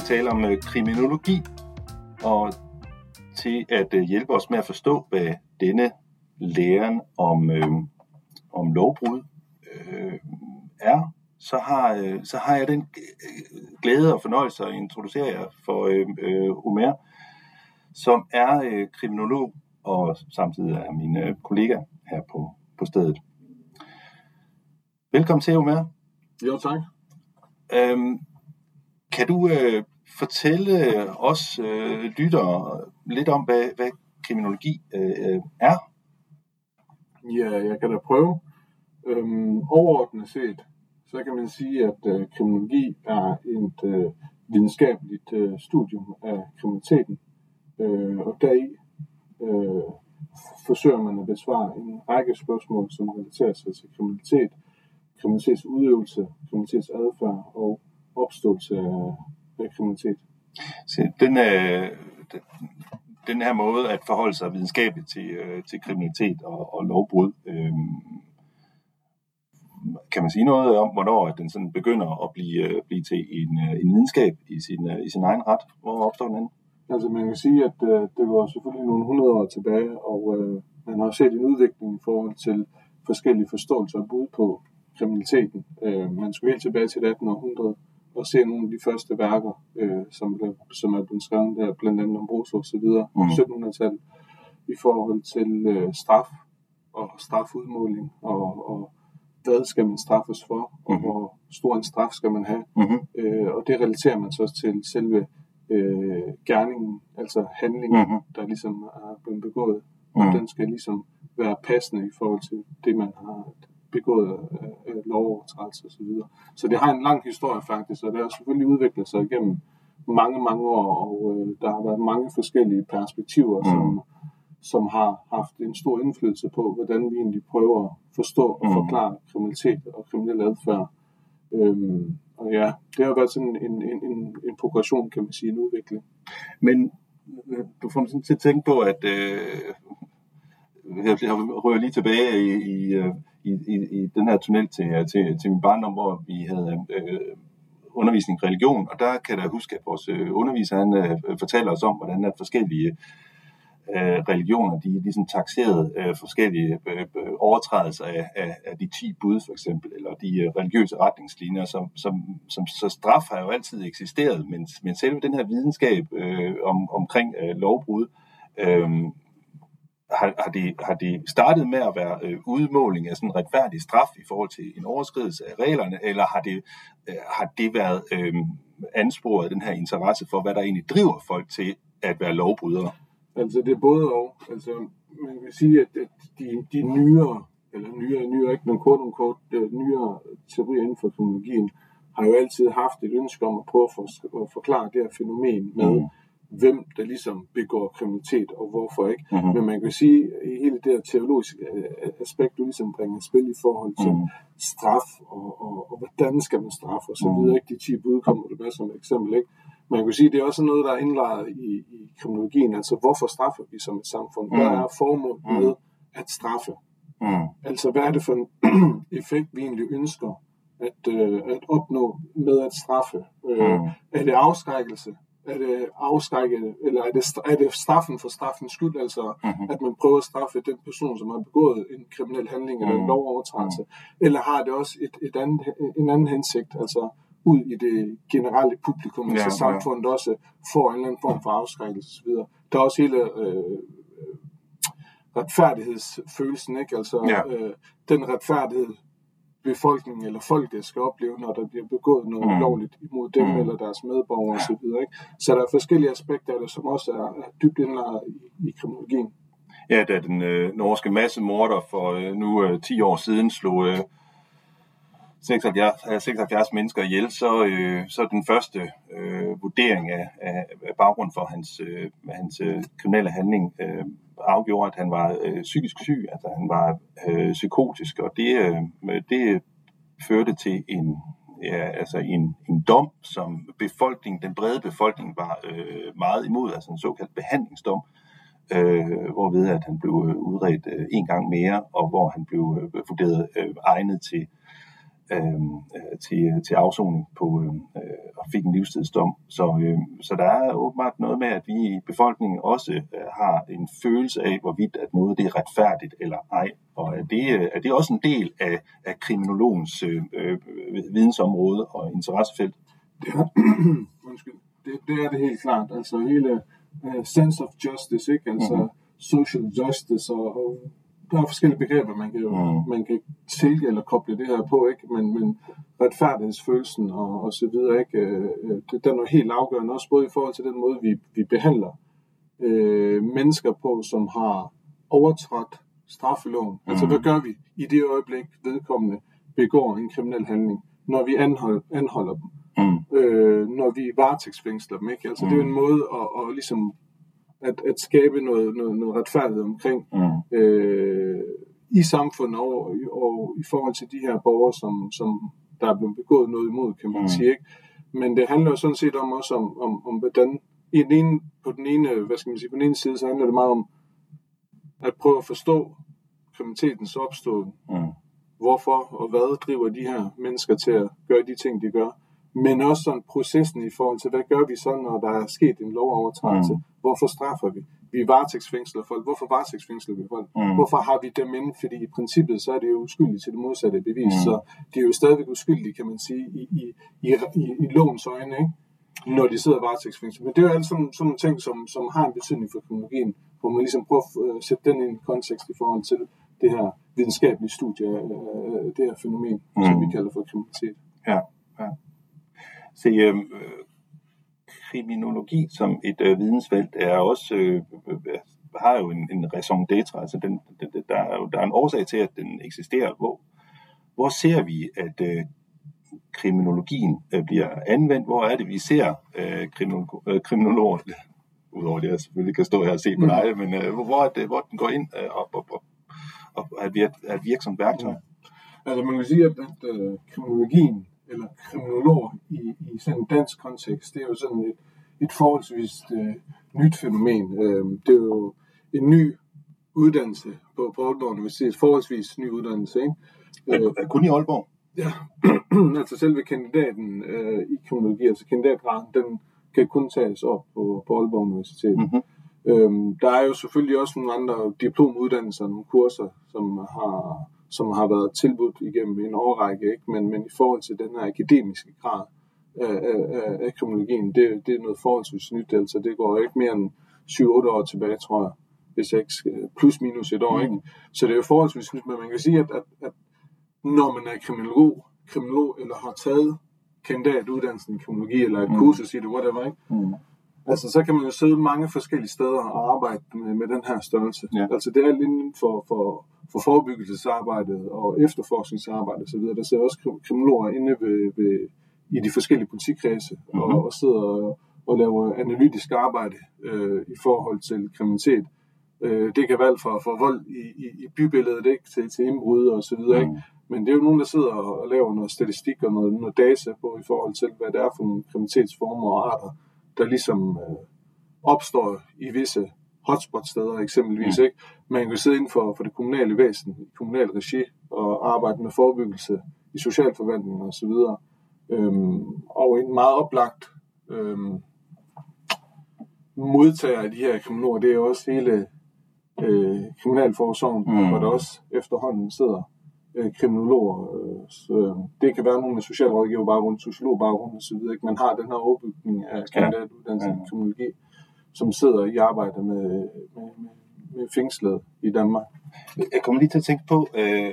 vi tale om øh, kriminologi og til at øh, hjælpe os med at forstå, hvad denne læren om, øh, om lovbrud øh, er, så har, øh, så har jeg den glæde og fornøjelse at introducere jer for øh, øh, Omer, som er øh, kriminolog og samtidig er min øh, kollega her på, på stedet. Velkommen til, Omer. Jo, tak. Øhm, kan du øh, fortælle os øh, lyttere lidt om, hvad, hvad kriminologi øh, er? Ja, jeg kan da prøve. Øhm, overordnet set, så kan man sige, at øh, kriminologi er et øh, videnskabeligt øh, studium af kriminaliteten. Øh, og deri øh, forsøger man at besvare en række spørgsmål, som relaterer sig til kriminalitet, kriminalitetsudøvelse, kriminalitetsadfærd og opståelse af kriminalitet. Så den, øh, den, den her måde at forholde sig videnskabeligt til, øh, til kriminalitet og, og lovbrud, øh, kan man sige noget om, hvornår den sådan begynder at blive, øh, blive til en, øh, en videnskab i sin, øh, i sin egen ret? Hvor opstår den henne? Altså man kan sige, at øh, det var selvfølgelig nogle hundrede år tilbage, og øh, man har set en udvikling i forhold til forskellige forståelser og bud på kriminaliteten. Øh, man skulle helt tilbage til 1800 og se nogle af de første værker, øh, som, blev, som er blevet skrevet der, blandt andet om Rosa og så videre, mm. 1700-tallet, i forhold til øh, straf og strafudmåling, og, og hvad skal man straffes for, og mm. hvor stor en straf skal man have. Mm-hmm. Øh, og det relaterer man så til selve øh, gerningen, altså handlingen, mm-hmm. der ligesom er blevet begået. Og mm. den skal ligesom være passende i forhold til det, man har begået af, af lovovertrædelser osv. Så, så det har en lang historie faktisk, og det har selvfølgelig udviklet sig igennem mange, mange år, og øh, der har været mange forskellige perspektiver, mm. som, som har haft en stor indflydelse på, hvordan vi egentlig prøver at forstå og mm. forklare kriminalitet og kriminel adfærd. Øhm, og ja, det har været sådan en, en, en, en progression, kan man sige, en udvikling. Men øh, du får mig sådan til at tænke på, at øh, jeg rører lige tilbage i, i, øh, i, i, i den her tunnel til, øh, til, til min barndom, hvor vi havde øh, undervisning i religion, og der kan jeg huske, at vores øh, underviser han øh, fortæller os om, hvordan at forskellige øh, religioner, de ligesom taxerede øh, forskellige øh, øh overtrædelser af, af, af de 10 bud for eksempel, eller de øh, religiøse retningslinjer, som, som, som så straf har jo altid eksisteret, men, men selve den her videnskab øh, om, omkring øh, lovbrud, øh, har, har, de, har de startet med at være øh, udmåling af sådan en retfærdig straf i forhold til en overskridelse af reglerne, eller har det, øh, har det været øh, ansporet den her interesse for, hvad der egentlig driver folk til at være lovbrydere? Altså det er både og. Altså man kan sige, at de, de nyere, eller nyere, nyere ikke, men kort om kort, nyere teorier inden for kriminologien, har jo altid haft et ønske om at prøve at, for, at forklare det her fænomen med, mm hvem der ligesom begår kriminalitet og hvorfor ikke. Mm-hmm. Men man kan sige, at hele det her teologiske øh, aspekt, du ligesom bringer i spil i forhold til mm-hmm. straf og, og, og hvordan skal man straffe og så mhm. videre. Ikke? De 10 bud kommer du med som eksempel. Ikke? Man kan sige, at det er også noget, der er indlejret i, i kriminologien. Altså, hvorfor straffer vi som et samfund? Hvad mhm. er formålet mhm. med at straffe? Mm. Altså, hvad er det for en effekt, vi egentlig ønsker at, øh, at opnå med at straffe? Øh, mm. Er det afskrækkelse? Er det afskrækket, eller er det, er det straffen for straffens skyld, altså mm-hmm. at man prøver at straffe den person, som har begået en kriminel handling eller en mhm. lovovertrædelse, mm-hmm. eller har det også et, et andet, en anden hensigt, altså ud i det generelle publikum, ja, altså samfundet ja. også får en eller anden form for afskrækkelse osv. Der er også hele øh, retfærdighedsfølelsen, ikke? Altså ja. øh, den retfærdighed, befolkningen eller folket skal opleve, når der bliver begået noget mm. lovligt imod dem mm. eller deres medborgere osv. Så, så der er forskellige aspekter af det, som også er, er dybt indlejret i, i kriminologien. Ja, da den øh, norske massemorder for øh, nu øh, 10 år siden slog øh, 76, 76 øh, mennesker ihjel, så, øh, så den første øh, vurdering af, af, af baggrund for hans, øh, hans øh, kriminelle handling øh, afgjorde, at han var øh, psykisk syg, altså han var øh, psykotisk, og det, øh, det førte til en, ja, altså en, en dom, som befolkningen, den brede befolkning var øh, meget imod, altså en såkaldt behandlingsdom, øh, hvorved at han blev udredt øh, en gang mere, og hvor han blev øh, vurderet øh, egnet til øh, til, til afsoning på, øh, og fik en livstidsdom. Så, øh, så der er åbenbart noget med, at vi i befolkningen også øh, har en følelse af, hvorvidt at noget det er retfærdigt eller ej. Og er det, øh, er det også en del af, af kriminologens øh, øh, vidensområde og interessefelt? Det er, undskyld, det, det er det helt klart. Altså hele uh, sense of justice, ikke? Altså mm-hmm. social justice og, og der er forskellige begreber, man kan, mm. man kan tilge eller koble det her på, ikke? Men, men retfærdighedsfølelsen og, og så videre, ikke? Øh, øh, det, den er helt afgørende, også både i forhold til den måde, vi, vi behandler øh, mennesker på, som har overtrådt straffeloven. Mm. Altså, hvad gør vi i det øjeblik, vedkommende begår en kriminel handling, når vi anholder, anholder dem? Mm. Øh, når vi varetægtsfængsler dem, ikke? Altså, mm. det er en måde at, at ligesom at, at skabe noget, noget, noget retfærdighed omkring mm. øh, i samfundet og, og i forhold til de her borgere, som, som der er blevet begået noget imod, kan man mm. sige. Ikke? Men det handler jo sådan set om også om, om, om hvordan i den ene, på den ene, hvad skal man sige, på den ene side, så handler det meget om at prøve at forstå kriminalitetens opståen. Mm. Hvorfor og hvad driver de her mennesker til at gøre de ting, de gør men også sådan processen i forhold til, hvad gør vi så, når der er sket en lovovertrædelse? Mm. Hvorfor straffer vi? Vi varetægtsfængsler folk. Hvorfor varetægtsfængsler vi folk? Mm. Hvorfor har vi dem inde? Fordi i princippet, så er det jo uskyldigt til det modsatte bevis. Mm. Så det er jo stadigvæk uskyldigt, kan man sige, i, i, i, i, i lovens øjne, ikke? når de sidder varetægtsfængslet. Men det er jo alt sådan, sådan nogle ting, som, som har en betydning for kriminologien, hvor man ligesom prøver at uh, sætte den i en kontekst i forhold til det her videnskabelige studie af uh, det her fænomen, mm. som vi kalder for kriminalitet. Ja, ja. Se, øh, kriminologi som et øh, vidensfelt er også øh, har jo en, en raison d'être, altså den, den, der, er jo, der er en årsag til, at den eksisterer. Hvor, hvor ser vi, at øh, kriminologien øh, bliver anvendt? Hvor er det, vi ser øh, kriminolog, øh, udover det, jeg selvfølgelig kan stå her og se på mm. dig, men øh, hvor, er det, hvor den går ind øh, og, og, og, og er, virk, er et virksomt værktøj? Ja. Altså man kan sige, at, at øh, kriminologien eller kriminolog i, i sådan en dansk kontekst, det er jo sådan et, et forholdsvis øh, nyt fænomen. Øh, det er jo en ny uddannelse på, på Aalborg Universitet, forholdsvis ny uddannelse. Ikke? Øh, kun i Aalborg? Ja, altså selve kandidaten øh, i kriminologi, altså kandidatgraden, den kan kun tages op på, på Aalborg Universitet. Mm-hmm. Øhm, der er jo selvfølgelig også nogle andre diplomuddannelser, nogle kurser, som har som har været tilbudt igennem en årrække, ikke? Men, men i forhold til den her akademiske grad af, af, af kriminologien, det, det er noget forholdsvis nyt, altså det går ikke mere end 7-8 år tilbage, tror jeg, hvis jeg ikke plus minus et år, mm. ikke? Så det er jo forholdsvis nyt, men man kan sige, at, at, at når man er kriminolog, kriminolog eller har taget kandidatuddannelsen i kriminologi, eller et mm. kursus i det, whatever, ikke? Mm. Altså, så kan man jo sidde mange forskellige steder og arbejde med, med den her størrelse. Ja. Altså, det er alt inden for, for for forebyggelsesarbejdet og efterforskningsarbejdet osv. Der sidder også kriminologer inde ved, ved, i de forskellige politikredse mm-hmm. og, og sidder og, og laver analytisk arbejde øh, i forhold til kriminalitet. Øh, det kan være fra, fra vold i, i, i bybilledet ikke? Til, til indbrud og så videre. Mm. Ikke? Men det er jo nogen, der sidder og laver noget statistik og noget, noget data på i forhold til, hvad det er for nogle kriminalitetsformer og arter, der ligesom øh, opstår i visse hotspot-steder eksempelvis. Mm. Ikke? Man kan sidde inden for, for det kommunale væsen, i kommunal regi, og arbejde med forebyggelse i socialforvaltninger osv. Øhm, og en meget oplagt øhm, modtager af de her kriminologer, det er også hele øh, kriminalforsorgen, mm. hvor der også efterhånden sidder øh, kriminologer. Øh, så, øh, det kan være nogle af socialrådgiver baggrund, sociolog baggrund osv. Man har den her overbygning af kandidatuddannelse ja. i kriminologi som sidder i arbejde med, med, med, med fængslet i Danmark. Jeg kommer lige til at tænke på, øh,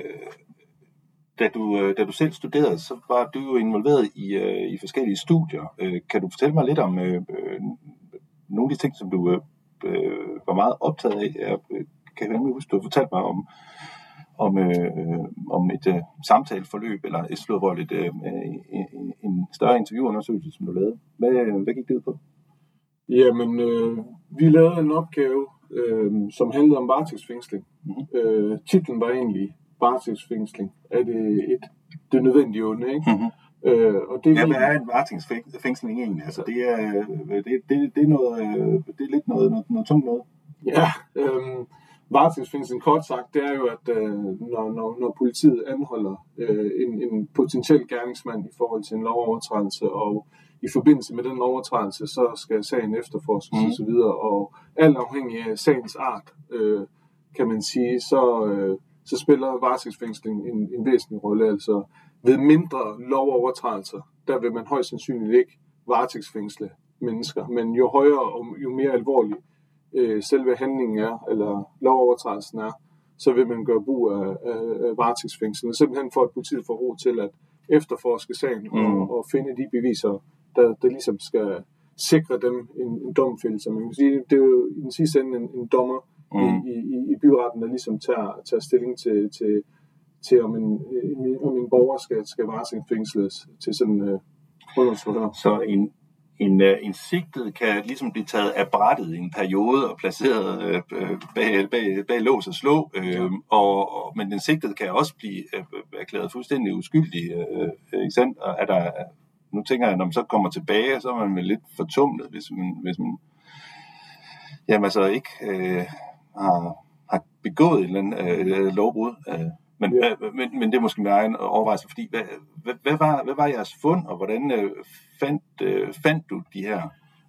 da, du, øh, da du selv studerede, så var du jo involveret i, øh, i forskellige studier. Øh, kan du fortælle mig lidt om øh, øh nogle af de ting, som du øh, var meget optaget af? Jeg kan nemlig huske, du har fortalt mig om, om, øh, om et øh, samtaleforløb, eller et slået et, øh, en, en større interviewundersøgelse, som du lavede. Hvad, hvad gik det ud på? Jamen, øh, vi lavede en opgave, øh, som handlede om varetægtsfængsling. Mm-hmm. Øh, titlen var egentlig varetægtsfængsling. Er det et det nødvendige onde, ikke? Mm-hmm. Øh, og det ja, hvad er en varetægtsfængsling egentlig? Altså, det er, det, det, det er, noget, det er lidt noget, noget, noget tungt noget. Ja, øh, Varetægtsfængsling kort sagt, det er jo, at øh, når, når, når politiet anholder øh, en, en potentiel gerningsmand i forhold til en lovovertrædelse, og i forbindelse med den lovovertrædelse, så skal sagen efterforskes mm. osv., og alt afhængig af sagens art, øh, kan man sige, så, øh, så spiller varetægtsfængsling en, en væsentlig rolle. Altså ved mindre lovovertrædelser, der vil man højst sandsynligt ikke varetægtsfængsle mennesker, men jo højere og jo mere alvorlig øh, selve handlingen er, eller lovovertrædelsen er, så vil man gøre brug af, af, af varetægtsfængslen, simpelthen for at politiet får ro til at efterforske sagen mm. og, og finde de beviser, der, der ligesom skal sikre dem en, en domfældelse. Man kan sige, det er jo i den sidste ende en, en dommer mm. i, i, i byretten, der ligesom tager, tager stilling til, til, til om, en, om en borger skal, skal varetægtsfængsles til sådan øh, Så en, en, øh, en sigtet kan ligesom blive taget af brættet i en periode og placeret øh, bag, bag, bag lås og slå, øh, og, og, men den sigtede kan også blive øh, erklæret fuldstændig uskyldig. Øh, ikke sandt? Og er der, nu tænker jeg, når man så kommer tilbage, så er man vel lidt fortumlet, hvis man, hvis man jamen, altså ikke øh, har, har begået en eller anden øh, lovbrud. Øh. Men, ja. men, men det er måske min egen overvejelse, fordi hvad, hvad, hvad, var, hvad var jeres fund, og hvordan øh, fandt, øh, fandt du de her?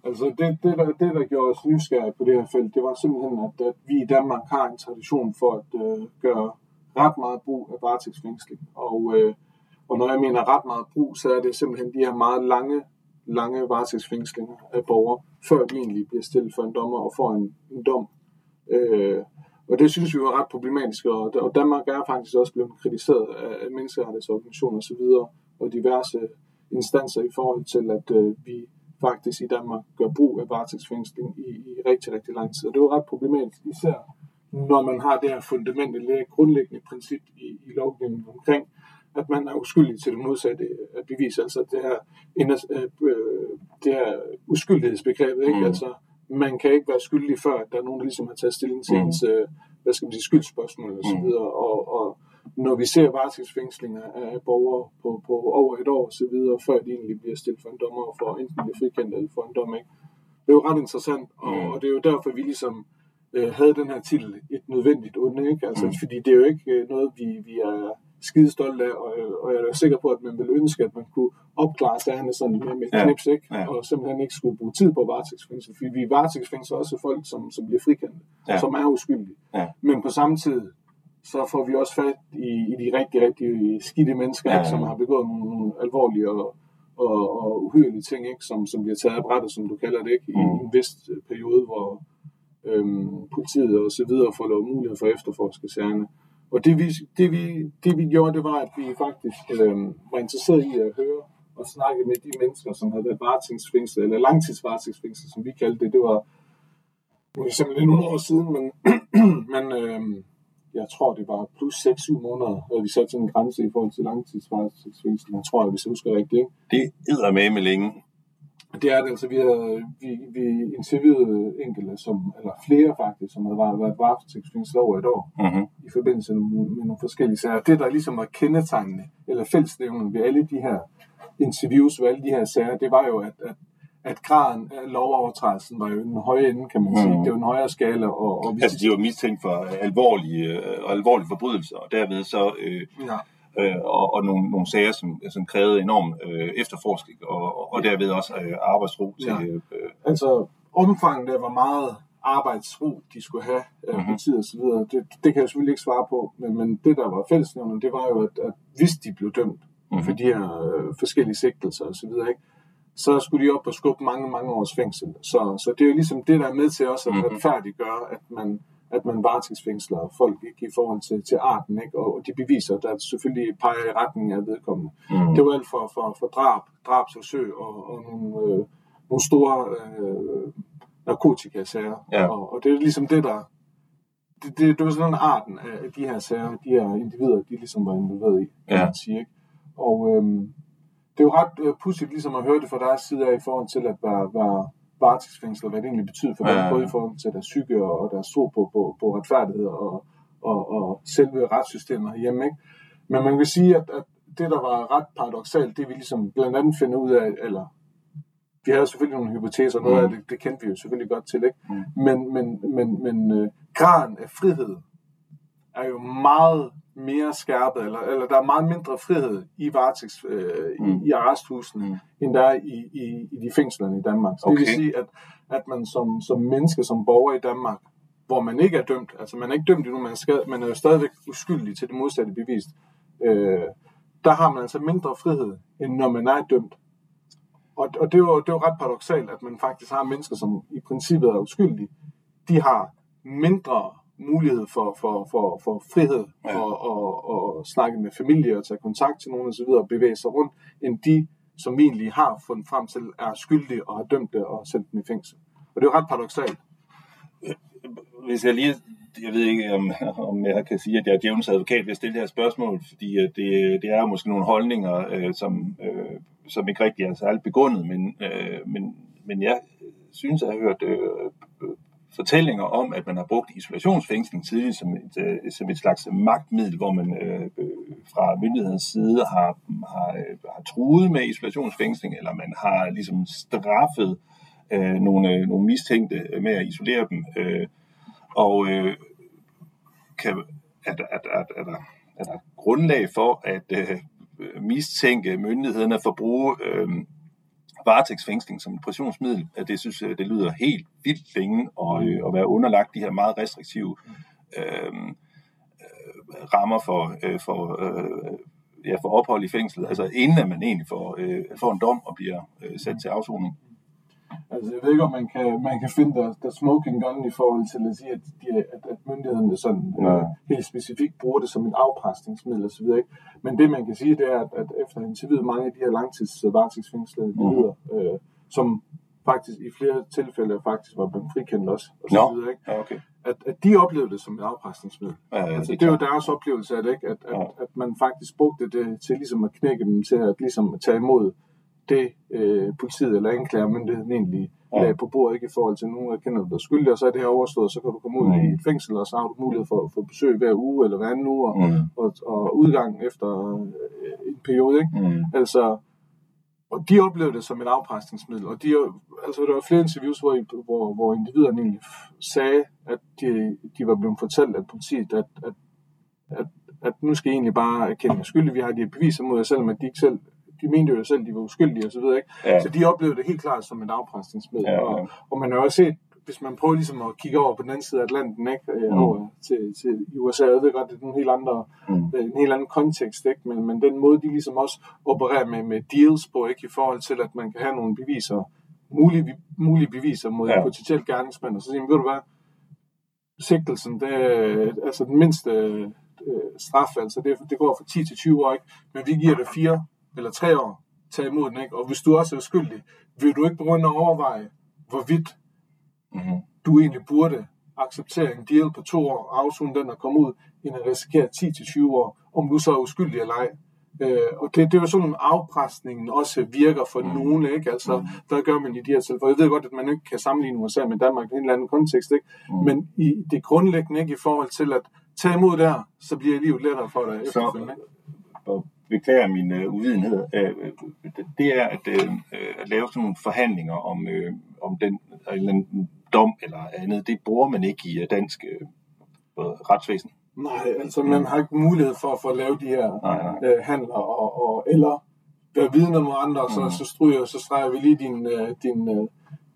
Altså det, det, der, det, der gjorde os nysgerrige på det her felt, det var simpelthen, at, at vi i Danmark har en tradition for at øh, gøre ret meget brug af varetægtsfængsling. Og, øh, og når jeg mener ret meget brug, så er det simpelthen de her meget lange, lange varetægtsfængslinger af borgere, før de egentlig bliver stillet for en dommer og får en, en dom. Øh, og det synes vi var ret problematisk, og, Danmark er faktisk også blevet kritiseret af menneskerettighedsorganisationer osv., og diverse instanser i forhold til, at øh, vi faktisk i Danmark gør brug af varetægtsfængsling i, i rigtig, rigtig lang tid. Og det var ret problematisk, især når man har det her fundament, eller grundlæggende princip i, i lovgivningen omkring, at man er uskyldig til det modsatte af bevis. Altså det her, øh, det her uskyldighedsbegrebet, ikke? Mm. Altså, man kan ikke være skyldig, før at der er nogen, der ligesom har taget stilling til mm. ens, øh, hvad skal man sige, skyldspørgsmål og så mm. videre. Og, og når vi ser varetægtsfængslinger af borgere på, på over et år og så videre, før de egentlig bliver stillet for en dommer og får enten bliver frikendt eller for en dom, ikke? Det er jo ret interessant, og, mm. og det er jo derfor, vi ligesom øh, havde den her titel, et nødvendigt onde, ikke? Altså, mm. fordi det er jo ikke øh, noget, vi, vi er skide stolt af, og, og jeg er sikker på, at man ville ønske, at man kunne opklare sagerne sådan med, med ja. knips, ikke? Ja. og simpelthen ikke skulle bruge tid på varetægtsfængsel, fordi vi varetægtsfængsler også folk, som, som bliver frikendt, ja. som er uskyldige. Ja. Men på samme tid, så får vi også fat i, i de rigtig, rigtig skidte mennesker, ja, ja. som har begået nogle, alvorlige og, og, og uhyrlige ting, ikke? Som, som bliver taget af brættet, som du kalder det, ikke? i mm. en vis periode, hvor øhm, politiet og så videre får lov mulighed for at efterforske sagerne. Og det vi, det, vi, det vi gjorde, det var, at vi faktisk øh, var interesseret i at høre og snakke med de mennesker, som havde været varetægtsfængslet, eller langtidsvaretægtsfængslet, som vi kaldte det. Det var, det simpelthen nogle år siden, men, men øh, jeg tror, det var plus 6-7 måneder, at vi satte sådan en grænse i forhold til langtidsvaretægtsfængsel. Jeg tror, hvis jeg husker rigtigt. Ikke? Det æder med med længe. Det er det, altså vi har vi, vi interviewet enkelte, som, eller flere faktisk, som har været, været varetægtsfængslet over et år, mm-hmm. i forbindelse med, med nogle forskellige sager. Det, der ligesom var kendetegnende, eller fællesnævnen ved alle de her interviews, ved alle de her sager, det var jo, at, at, at graden af lovovertrædelsen var jo en høje ende, kan man sige. Mm. Det var en højere skala. Og, og altså, de var mistænkt for alvorlige, øh, alvorlige forbrydelser, og derved så... Øh, ja øh, og, og nogle, nogle sager, som, som krævede enorm øh, efterforskning, og, og derved også øh, arbejdsro til... Ja. Øh, altså, omfanget der var meget arbejdsro, de skulle have øh, mm-hmm. tid og så videre. Det, det kan jeg selvfølgelig ikke svare på, men, men det, der var fællesnævnet, det var jo, at, at hvis de blev dømt mm-hmm. for de her øh, forskellige sigtelser og så videre, ikke, så skulle de op og skubbe mange, mange års fængsel. Så, så det er jo ligesom det, der er med til også at mm-hmm. retfærdiggøre, at man at man varetægtsfængsler folk ikke i forhold til, til arten, ikke? og de beviser, der selvfølgelig peger i retning af vedkommende. Mm. Det var alt for, for, for drab, drabsforsøg og, og nogle, øh, nogle store øh, narkotikasager. Ja. Og, og det er ligesom det, der... Det, det, det var sådan en arten af de her sager, de her individer, de ligesom var involveret i, kan ja. man sige. Ikke? Og øhm, det er jo ret øh, pudsigt ligesom at høre det fra deres side af i forhold til at være, være varetægtsfængsel, hvad det egentlig betyder for dem, ja. både i forhold til deres psyke og deres tro på, på, på retfærdighed og, og, og selve retssystemet hjemme. Ikke? Men man kan sige, at, at det, der var ret paradoxalt, det vi ligesom blandt andet finder ud af, eller vi de havde selvfølgelig nogle hypoteser, noget mm. af det, det kendte vi jo selvfølgelig godt til, ikke? Mm. Men, men, men, men øh, graden af frihed er jo meget mere skærpet, eller, eller der er meget mindre frihed i varetægts, øh, mm. i, i arresthusene, mm. end der er i, i, i de fængslerne i Danmark. Så okay. det vil sige, at, at man som, som menneske, som borger i Danmark, hvor man ikke er dømt, altså man er ikke dømt endnu, man, skal, man er jo stadigvæk uskyldig til det modsatte bevist, øh, der har man altså mindre frihed, end når man er dømt. Og, og det, er jo, det er jo ret paradoxalt, at man faktisk har mennesker, som i princippet er uskyldige, de har mindre mulighed for, for, for, for frihed ja. og, og, og snakke med familie og tage kontakt til nogen osv. og bevæge sig rundt, end de, som egentlig har fundet frem til, er skyldige og har dømt det og sendt dem i fængsel. Og det er jo ret paradoxalt. Hvis jeg lige, jeg ved ikke, om, om jeg kan sige, at jeg er djævnens advokat ved at stille det her spørgsmål, fordi det, det er måske nogle holdninger, øh, som, øh, som ikke rigtig er særligt begrundet, men, øh, men, men jeg synes, at jeg har hørt øh, fortællinger om, at man har brugt isolationsfængsling tidligere som et, øh, som et slags magtmiddel, hvor man øh, fra myndighedens side har, har, øh, har truet med isolationsfængsling, eller man har ligesom straffet øh, nogle, øh, nogle mistænkte med at isolere dem. Øh, og øh, kan, er, der, er, der, er, der, er der grundlag for at øh, mistænke myndighederne for at bruge øh, varetægtsfængsling som et pressionsmiddel, det synes jeg, det lyder helt vildt længe at, øh, at være underlagt de her meget restriktive øh, rammer for, øh, for, øh, ja, for ophold i fængslet, altså inden at man egentlig får, øh, får en dom og bliver øh, sat til afsoning. Altså, jeg ved ikke, om man kan, man kan finde der, der smoking gun i forhold til at sige, at, de, at, at myndighederne sådan, øh, helt specifikt bruger det som en afpresningsmiddel osv. Men det, man kan sige, det er, at, at efter interviewet mange af de her langtidsvaretægtsfængslede mm. øh, som faktisk i flere tilfælde faktisk var blevet frikendt også, og så no. videre, ikke? Ja, okay. At, at de oplevede det som et afpresningsmiddel. Ja, ja, altså, det, det er jo deres oplevelse af det, ikke? At, at, ja. at man faktisk brugte det til ligesom at knække dem til at ligesom tage imod det øh, politiet eller anklagermyndigheden egentlig ja. lagde på bordet, ikke i forhold til nogen, der kender dig skyldig, og så er det her overstået, så kan du komme ud mm. i et fængsel, og så har du mulighed for at få besøg hver uge eller hver anden uge, og, mm. og, og udgang efter øh, en periode. Ikke? Mm. Altså, og de oplevede det som et afpresningsmiddel, og de, altså, der var flere interviews, hvor, hvor, hvor individerne egentlig sagde, at de, de var blevet fortalt af politiet, at, at, at, at nu skal I egentlig bare erkende jer skyldige, vi har de beviser mod jer, selvom at de ikke selv de mente jo selv, de var uskyldige og så videre, ikke? Ja. Så de oplevede det helt klart som et afpresningsmiddel. Ja, ja. Og, og man har også set, hvis man prøver ligesom at kigge over på den anden side af Atlanten, ikke? Øh, mm. over til, til USA, jeg ved godt, det er en helt, andre, mm. Øh, en helt anden kontekst, ikke? Men, men den måde, de ligesom også opererer med, med deals på, ikke? i forhold til, at man kan have nogle beviser, mulige, mulige beviser mod ja. potentielt gerningsmænd, og så siger man, ved du hvad, sigtelsen, det er altså den mindste øh, straf, altså det, det går fra 10 til 20 år, ikke? men vi giver det fire eller tre år, tage imod den, ikke? Og hvis du også er skyldig, vil du ikke begynde at overveje, hvorvidt mm-hmm. du egentlig burde acceptere en deal på to år, afsone den og komme ud, end at risikere 10-20 år, om du så er uskyldig eller ej. Øh, og det, det er jo sådan, afpresningen også virker for mm. nogen, ikke? Altså, mm. hvad gør man i de her tilfælde? Jeg ved godt, at man ikke kan sammenligne USA med Danmark i en eller anden kontekst, ikke? Mm. Men i det grundlæggende, ikke? I forhold til at tage imod der, så bliver livet lettere for dig efterfølgende. Så, beklager min øh, uvidenhed, øh, det er at, øh, at lave sådan nogle forhandlinger om, øh, om den eller en dom eller andet. Det bruger man ikke i øh, dansk øh, retsvæsen. Nej, altså man har ikke mulighed for at få lavet de her nej, nej. Øh, handler, og, og, eller være vidne om andre, mm. så, så, stryger, så streger vi lige din, øh, din øh,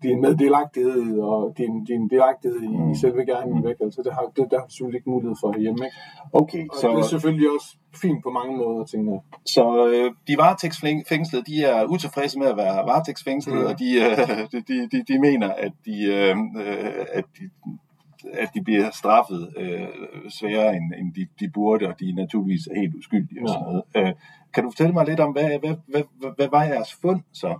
din meddelagtighed og din, din delagtighed i, mm. selve gerningen væk. Altså, det har, det, der har selvfølgelig ikke mulighed for hjemme. Ikke? Okay, og så... det er selvfølgelig også fint på mange måder, tænker jeg. Så øh, de varetægtsfængslede, de er utilfredse med at være varetægtsfængslede, mm. og de, øh, de, de, de, mener, at de, øh, at de at de bliver straffet øh, sværere, end, end de, de burde, og de naturligvis er helt uskyldige og sådan noget. Øh, kan du fortælle mig lidt om, hvad, hvad, hvad, hvad, hvad var jeres fund så?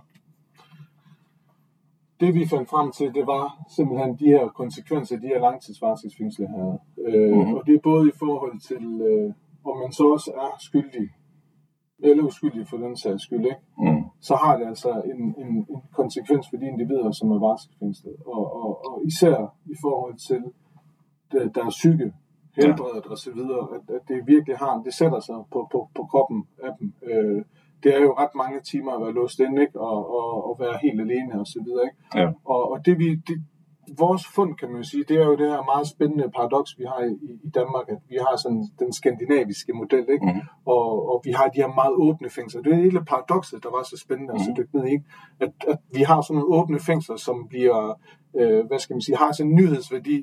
Det vi fandt frem til, det var simpelthen de her konsekvenser, de her langtidsvaretægtsfængsler havde. Øh, mm-hmm. Og det er både i forhold til, øh, om man så også er skyldig, eller uskyldig for den sags skyld, ikke? Mm. så har det altså en, en, en konsekvens for de individer, som er varetægtsfængslet. Og, og, og især i forhold til der, der er psyke, helbredet ja. og så videre, at, at det virkelig har, det sætter sig på, på, på kroppen af dem. Øh, det er jo ret mange timer at være låst ind, ikke? Og, og, og være helt alene og så videre, ikke? Ja. Og, og det vi, det, vores fund, kan man sige, det er jo det her meget spændende paradoks, vi har i, i Danmark, at vi har sådan den skandinaviske model, ikke? Mhm. Og, og vi har de her meget åbne fængsler. Det er hele paradokset, der var så spændende at så Mhm. dykke ned i? At, at vi har sådan nogle åbne fængsler, som bliver, øh, hvad skal man sige, har sådan en nyhedsværdi,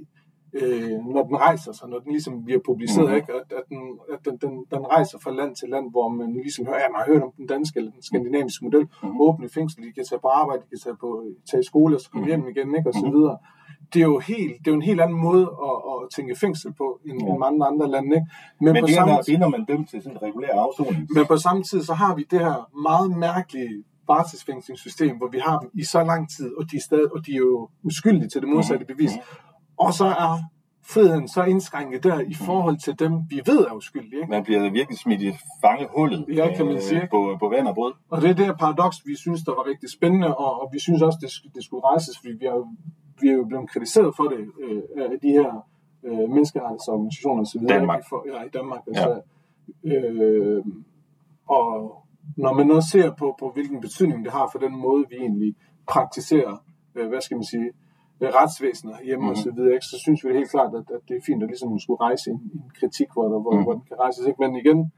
øh, når den rejser sig, når den ligesom bliver publiceret, Mhm. ikke? At, at, den, at den, den, den rejser fra land til land, hvor man ligesom hører, ja, man har hørt om den danske eller den skandinaviske model, Mhm. åbne fængsel, de kan tage på arbejde, de kan tage, på, tage i skole og så komme Mhm. hjem igen, ikke? og så Mhm. videre. Det er jo helt, det er jo en helt anden måde at, at tænke fængsel på, end, end mange andre lande, ikke? Men, Men på det samme, er, når man dømt til sådan en regulær afsoning. men på samme tid, så har vi det her meget mærkelige varetægtsfængslingssystem, hvor vi har dem i så lang tid, og de er, stadig, og de er jo uskyldige til det modsatte Mhm. bevis. Og så er friheden så indskrænket der i forhold til dem, vi ved er uskyldige. Ikke? Man bliver virkelig smidt i fangehullet Ja, kan man sige, ikke? på, på vand og brød. Og det er det her paradoks, vi synes, der var rigtig spændende, og, og vi synes også, det, det skulle rejses, fordi vi er, vi er jo blevet kritiseret for det øh, af de her øh, menneskerettighedsorganisationer osv. Danmark. For, ja, i Danmark. Altså, øh, og når man også ser på, på, hvilken betydning det har for den måde, vi egentlig praktiserer, øh, hvad skal man sige, øh, retsvæsenet hjemme Mhm. mm-hmm. og så videre, ikke? så synes vi det helt klart, at, at det er fint at ligesom skulle rejse en, en kritik, hvor, der, hvor, Mhm. mm. hvor den kan rejses. Ikke? Men igen,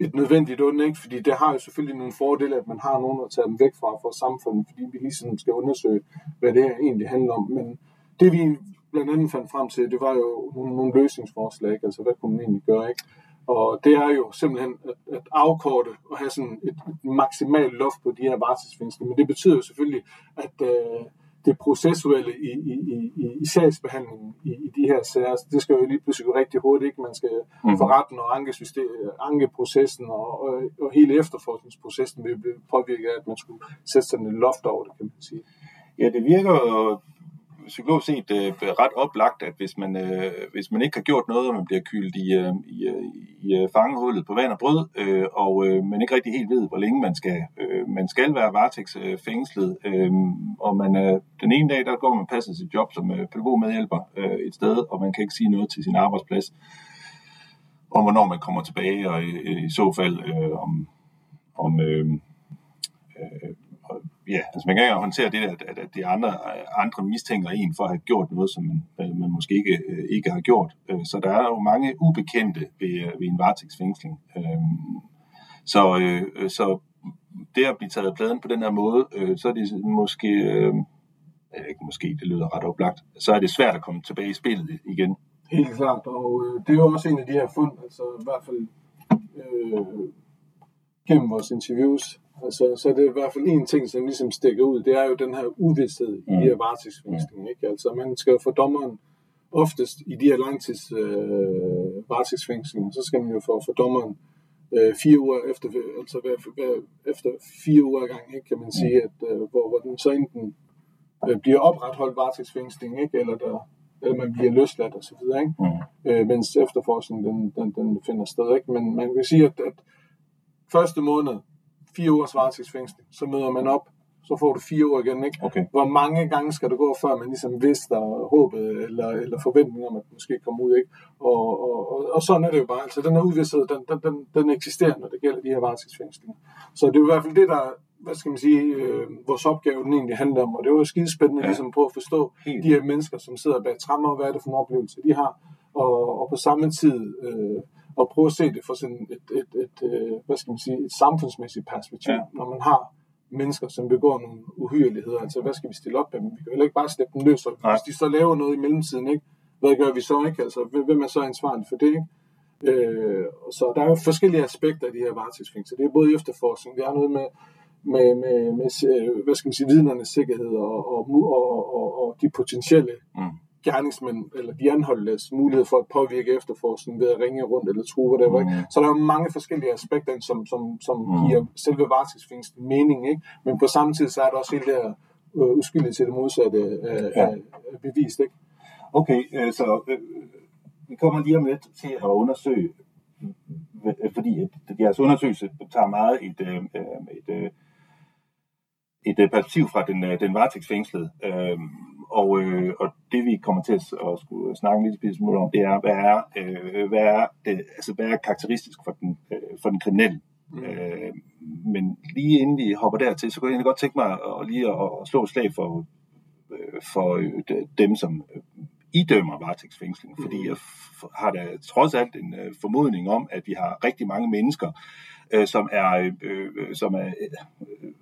et nødvendigt onde, ikke? fordi det har jo selvfølgelig nogle fordele, at man har nogen at tage dem væk fra for samfundet, fordi vi ligesom skal undersøge, hvad det her egentlig handler om. Men det vi blandt andet fandt frem til, det var jo nogle, nogle løsningsforslag, ikke? altså hvad kunne man egentlig gøre, ikke? Og det er jo simpelthen at, at afkorte og have sådan et, et maksimalt loft på de her varetægtsfængsler. Men det betyder jo selvfølgelig, at øh, det processuelle i, i, i, i, i sagsbehandlingen i, i de her sager, det skal jo lige pludselig gå rigtig hurtigt. Ikke? Man skal mm. for retten og ankeprocessen og, og, og hele efterforskningsprocessen vil blive påvirket af, at man skulle sætte sådan et loft over det, kan man sige. Ja, det virker psykologisk set øh, ret oplagt, at hvis man, øh, hvis man ikke har gjort noget, og man bliver kyldt i, øh, i, øh, i øh, fangehullet på vand og brød, øh, og øh, man ikke rigtig helt ved, hvor længe man skal, øh, man skal være varetægtsfængslet, øh, og man øh, den ene dag, der går man passer sit job som øh, pædagogmedhjælper øh, et sted, og man kan ikke sige noget til sin arbejdsplads, om hvornår man kommer tilbage, og i, i så fald øh, om, om øh, øh, ja, altså man kan ikke håndtere det, at, at, at de andre, andre mistænker en for at have gjort noget, som man, man måske ikke, øh, ikke har gjort. Øh, så der er jo mange ubekendte ved, øh, ved en varetægtsfængsling. Øhm, så, så det at blive taget af pladen på den her måde, så er det måske, ikke måske, det lyder ret oplagt, så er det svært at komme tilbage i spillet igen. Helt klart, og det er jo også en af de her fund, altså i hvert fald øh, gennem vores interviews, altså, så er det i hvert fald en ting, som ligesom stikker ud, det er jo den her uvidshed i Mm. de her varetægtsfængslinger, ikke? Altså man skal jo få dommeren oftest i de her langtids øh, varetægtsfængslinger, så skal man jo få for dommeren øh, fire uger efter, altså hver, hver, efter fire uger gang, ikke, kan man sige, at, øh, hvor, hvor den så enten øh, bliver opretholdt varetægtsfængsling, ikke, eller, der, eller man bliver løsladt osv.? Mm. øh, mens efterforskningen den, den, den finder sted. Ikke? Men man kan sige, at, at første måned, fire ugers varetægtsfængsling, så møder man op, så får du fire uger igen. Ikke? Okay. Hvor mange gange skal det gå, før man ligesom vidste håbet eller, eller forventningen om, at det måske kommer ud. Ikke? Og, og, og, og sådan er det jo bare. Altså, den her uvidshed, den, den, den, den eksisterer, når det gælder de her varetægtsfængslinger. Så det er jo i hvert fald det, der hvad skal man sige, øh, vores opgave den egentlig handler om, og det var jo skidespændende Ja. ligesom på at forstå Helt. de her mennesker, som sidder bag trammer, og hvad er det for en oplevelse, de har, og, og på samme tid øh, at prøve at se det fra sådan et, et, et, øh, hvad skal man sige, et samfundsmæssigt perspektiv, Ja. når man har mennesker, som begår nogle uhyreligheder, altså hvad skal vi stille op med dem? Vi kan heller ikke bare slippe dem løs, og Nej. hvis de så laver noget i mellemtiden, ikke? hvad gør vi så ikke? Altså, hvem er så ansvarlig for det? Ikke? Øh, så der er jo forskellige aspekter af de her varetægtsfængsler. Det er både efterforskning, det er noget med, med, med, med øh, hvad skal man sige, vidnernes sikkerhed og, og, og, og, og de potentielle Mm. Gerningsmænd, eller de anholdtes mulighed for at påvirke efterforskningen ved at ringe rundt eller true, whatever. Ikke? Mm. Så der er jo mange forskellige aspekter, som, som, som Mm. giver selve varetægtsfængslen mening. Ikke? Men på samme tid, så er der også hele det her øh, uskyldigt til det modsatte øh, Ja. ja. bevist. Ikke? Okay, øh, så øh, vi kommer lige om lidt til at undersøge, øh, fordi at jeres undersøgelse tager meget et, øh, øh, et, øh, et øh, perspektiv fra den, øh, den varetægtsfængslede. Øh, og, øh, og det vi kommer til at, at skulle snakke en lille smule om, det er, hvad er, øh, hvad er, det, altså, hvad er karakteristisk for den, øh, for den kriminelle? Mm. Øh, men lige inden vi hopper dertil, så kunne jeg godt tænke mig at, lige at, at slå et slag for, øh, for øh, dem, som øh, idømmer varetægtsfængsling, mm. fordi jeg har da trods alt en øh, formodning om, at vi har rigtig mange mennesker, øh, som er, øh, som er øh,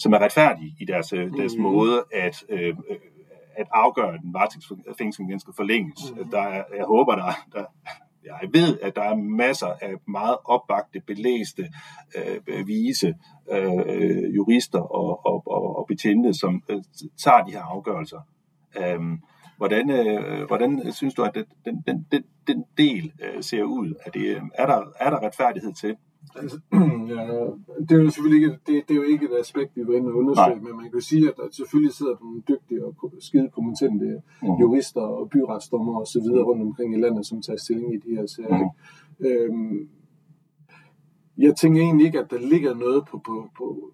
som er retfærdige i deres, øh, deres mm. måde at, øh, at afgøre, at den varetægtsfængsling skal forlænges. Mm. Der er, jeg håber, der, der, jeg ved, at der er masser af meget opbagte, belæste, øh, vise øh, jurister og, og, og, og betjente, som øh, tager de her afgørelser. Øhm, hvordan, øh, hvordan synes du, at den, den, den, den del øh, ser ud? Er, det, er, der, er der retfærdighed til? Altså, ja, det er jo selvfølgelig ikke, det, det er jo ikke et aspekt, vi var inde og undersøge, Nej. men man kan sige, at der selvfølgelig sidder nogle dygtige og skide kompetente mm. jurister og byretsdommer og så videre rundt omkring i landet, som tager stilling i de her sager. Mm. Øhm, jeg tænker egentlig ikke, at der ligger noget på, på, på,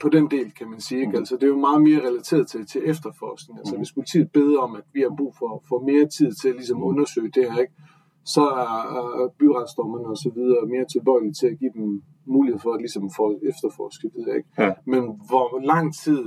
på den del, kan man sige. Ikke? Mm. Altså, det er jo meget mere relateret til, til efterforskning. Altså, mm. hvis politiet beder om, at vi har brug for, for mere tid til at ligesom, undersøge det her, ikke? Så er byretsdommerne og så videre mere tilbøjelige til at give dem mulighed for at ligesom få efterforske det, ikke? Ja. Men hvor lang tid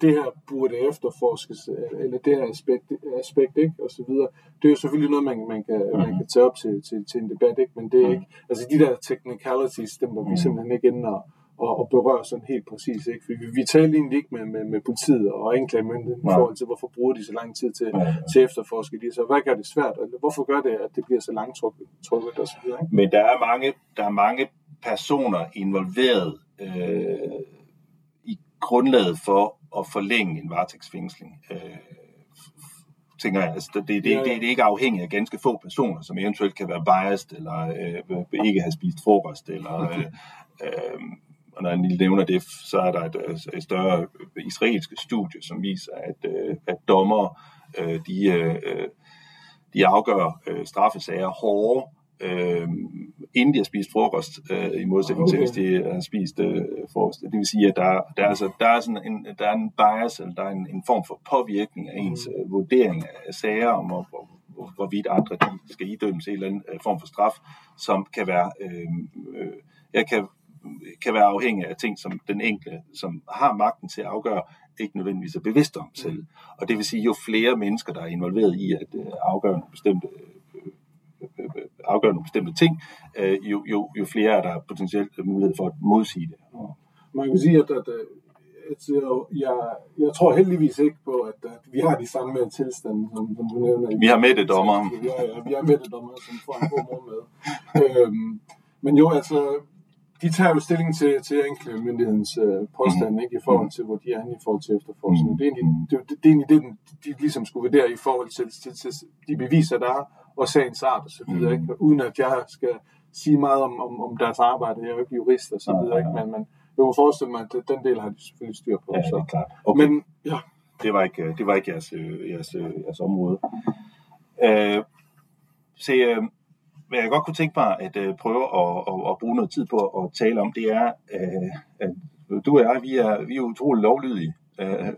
det her burde efterforskes, eller det her aspekt, aspekt ikke? og så videre. Det er jo selvfølgelig noget, man, man, kan, mm. man kan tage op til, til, til en debat, ikke? men det er mm. ikke, altså de der technicalities, dem var vi mm. simpelthen ikke inde og, og, og berøre sådan helt præcis. Ikke? For vi, vi talte egentlig ikke med, med, med politiet og anklagemyndigheden i forhold til, hvorfor bruger de så lang tid til, ja, ja. til efterforske de. Så hvad gør det svært? Eller hvorfor gør det, at det bliver så langtrukket og så videre? Ikke? Men der er mange, der er mange personer involveret øh, i grundlaget for at forlænge en varetægtsfængsling. Øh, tænker jeg. Altså, det, det, det, det, det er ikke afhængigt af ganske få personer, som eventuelt kan være biased, eller øh, ikke have spist frokost, eller øh, øh, og når jeg lige nævner det, så er der et, et større israelsk studie, som viser, at, øh, at dommer øh, de, øh, de afgør straffesager hårdere, øh, inden de har spist frokost, øh, i modsætning til, hvis de har spist øh, frokost. Det vil sige, at der, der, er, altså, der, er, sådan en, der er en bias, eller der er en, en form for påvirkning af ens øh, vurdering af sager, om hvor, hvor, hvorvidt andre de skal idømmes en eller anden form for straf, som kan være, øh, øh, jeg kan kan være afhængig af ting, som den enkelte, som har magten til at afgøre, ikke nødvendigvis er bevidst om selv. Mm. Og det vil sige, jo flere mennesker, der er involveret i at øh, afgøre nogle bestemte, øh, øh, afgøre nogle bestemte ting, jo, jo, jo flere er der potentielt mulighed for at modsige det. Man kan sige, at, at, at jeg, jeg tror heldigvis ikke på, at, at vi har de samme tilstande, som, som du nævner. Vi har med det dommer. Ja, ja, vi har med det dommer, som får en god måde med. øhm, men jo, altså, de tager jo stilling til, til anklagemyndighedens øh, påstand, mm. ikke, i forhold til, hvor de er i forhold til efterforskning. Mm. Det, er egentlig, det, det, er egentlig det, de ligesom skulle vurdere i forhold til, til, til de beviser, der er, og sagens art og så videre, mm. ikke? uden at jeg skal sige meget om, om, om deres arbejde. Jeg er jo ikke jurist og så videre, ikke? men, men jeg må forestille mig, at den del har de selvfølgelig styr på. Ja, så. det er klart. Okay. Men, ja. Det var ikke, det var ikke jeres, øh, jeres, øh, jeres område. Øh, se, øh, hvad jeg godt kunne tænke mig at øh, prøve at, at, at bruge noget tid på at tale om, det er, øh, at du og jeg, vi er, vi er utrolig lovlydige. Øh,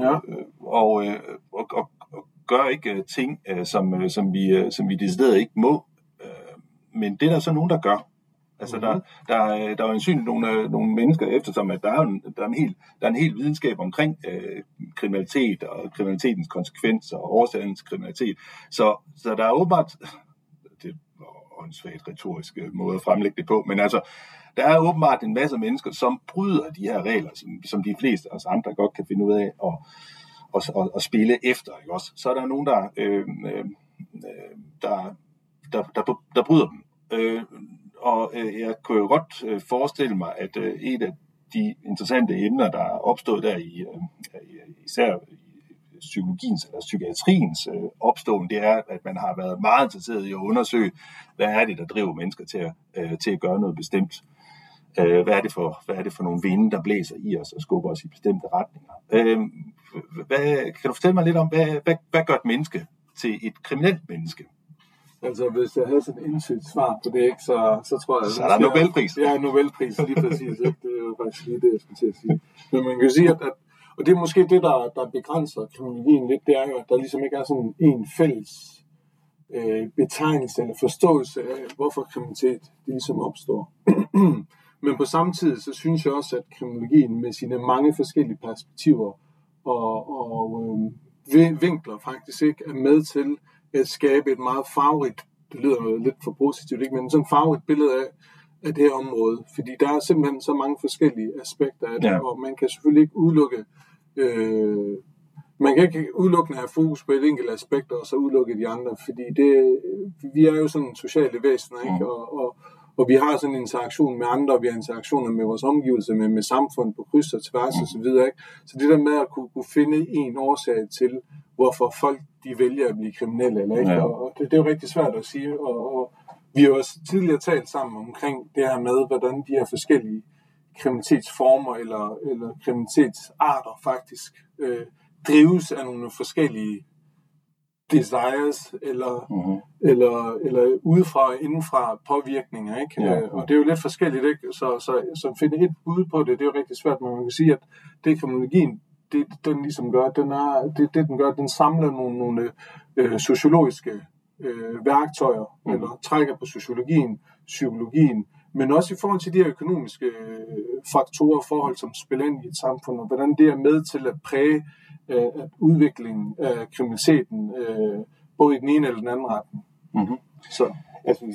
ja. og, øh, og, og, og gør ikke øh, ting, øh, som, øh, som, vi, øh, som vi decideret ikke må. Øh, men det er der så nogen, der gør. Altså, mm-hmm. der, der, der er jo en nogle, nogle mennesker, eftersom at der er, en, der, er en hel, der er en hel videnskab omkring øh, kriminalitet og kriminalitetens konsekvenser og årsagen til kriminalitet. Så, så der er åbenbart åndssvagt retorisk måde at fremlægge det på, men altså, der er åbenbart en masse mennesker, som bryder de her regler, som, som de fleste af os andre godt kan finde ud af at, at, at, at spille efter. Ikke også? Så er der nogen, der, øh, øh, der, der, der, der bryder dem. Øh, og øh, jeg kunne jo godt øh, forestille mig, at øh, et af de interessante emner, der er opstået der i, øh, øh især psykologiens eller psykiatriens øh, opståen, det er, at man har været meget interesseret i at undersøge, hvad er det, der driver mennesker til at, øh, til at gøre noget bestemt. Øh, hvad, er det for, hvad er det for nogle vinde, der blæser i os og skubber os i bestemte retninger? Øh, hvad, kan du fortælle mig lidt om, hvad, hvad, hvad gør et menneske til et kriminelt menneske? Altså, hvis jeg havde sådan et indsigt svar på det, ikke, så, så tror jeg... Så er der Nobelpris. Ja, Nobelpris, lige præcis. Ikke? Det er jo faktisk lige det, jeg skulle til at sige. Men man kan sige, at, at og det er måske det, der, der begrænser kriminologien lidt, det er jo, at der ligesom ikke er sådan en fælles øh, betegnelse eller forståelse af, hvorfor kriminalitet det ligesom opstår. Men på samme tid, så synes jeg også, at kriminologien med sine mange forskellige perspektiver og, og øh, vinkler faktisk ikke er med til at skabe et meget farverigt, det lyder lidt for positivt, ikke? men sådan et farverigt billede af, af det her område. Fordi der er simpelthen så mange forskellige aspekter af det, ja. og man kan selvfølgelig ikke udelukke øh, man kan ikke udelukkende have fokus på et enkelt aspekt, og så udelukke de andre, fordi det, vi er jo sådan sociale væsener, ikke? Mm. Og, og, og vi har sådan en interaktion med andre, og vi har interaktioner med vores omgivelser, med, med samfund på kryds og tværs mm. osv. Så, ikke? så det der med at kunne, kunne finde en årsag til, hvorfor folk de vælger at blive kriminelle, eller ikke? Ja. Og, og det, det er jo rigtig svært at sige, og, og vi har også tidligere talt sammen omkring det her med, hvordan de her forskellige kriminalitetsformer eller, eller kriminalitetsarter faktisk øh, drives af nogle forskellige desires eller, mm-hmm. eller, eller udefra og indenfra påvirkninger. Ikke? Ja. Øh, og det er jo lidt forskelligt, ikke? Så, så, så finde et bud på det, det er jo rigtig svært, men man kan sige, at det kriminologien, det den ligesom gør, den er, det, det den gør, den samler nogle, nogle øh, sociologiske øh, værktøjer, mm. eller trækker på sociologien, psykologien, men også i forhold til de her økonomiske øh, faktorer, forhold som spiller ind i et samfund, og hvordan det er med til at præge øh, udviklingen af kriminaliteten, øh, både i den ene eller den anden retning. Mm-hmm. Så altså, vi,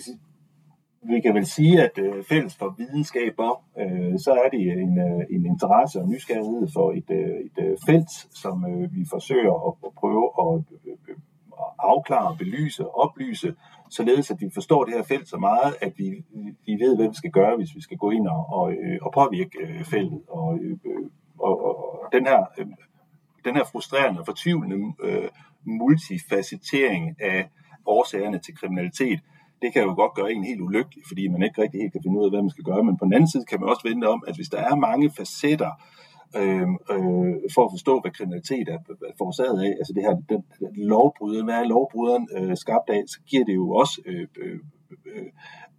vi kan vel sige, at øh, fælles for videnskaber, øh, så er det en, øh, en interesse og nysgerrighed for et, øh, et øh, felt, som øh, vi forsøger at, at prøve at, øh, at afklare, belyse, oplyse, således at vi forstår det her felt så meget, at vi, vi ved, hvad vi skal gøre, hvis vi skal gå ind og, og, øh, og påvirke øh, feltet. Og, øh, og, og, og den her den her frustrerende og fortvivlende øh, multifacetering af årsagerne til kriminalitet, det kan jo godt gøre en helt ulykkelig, fordi man ikke rigtig helt kan finde ud af, hvad man skal gøre. Men på den anden side kan man også vente om, at hvis der er mange facetter øh, øh, for at forstå, hvad kriminalitet er forårsaget af, altså det her den, den lovbryderen, hvad er lovbryderen øh, skabt af, så giver det jo også øh, øh, øh,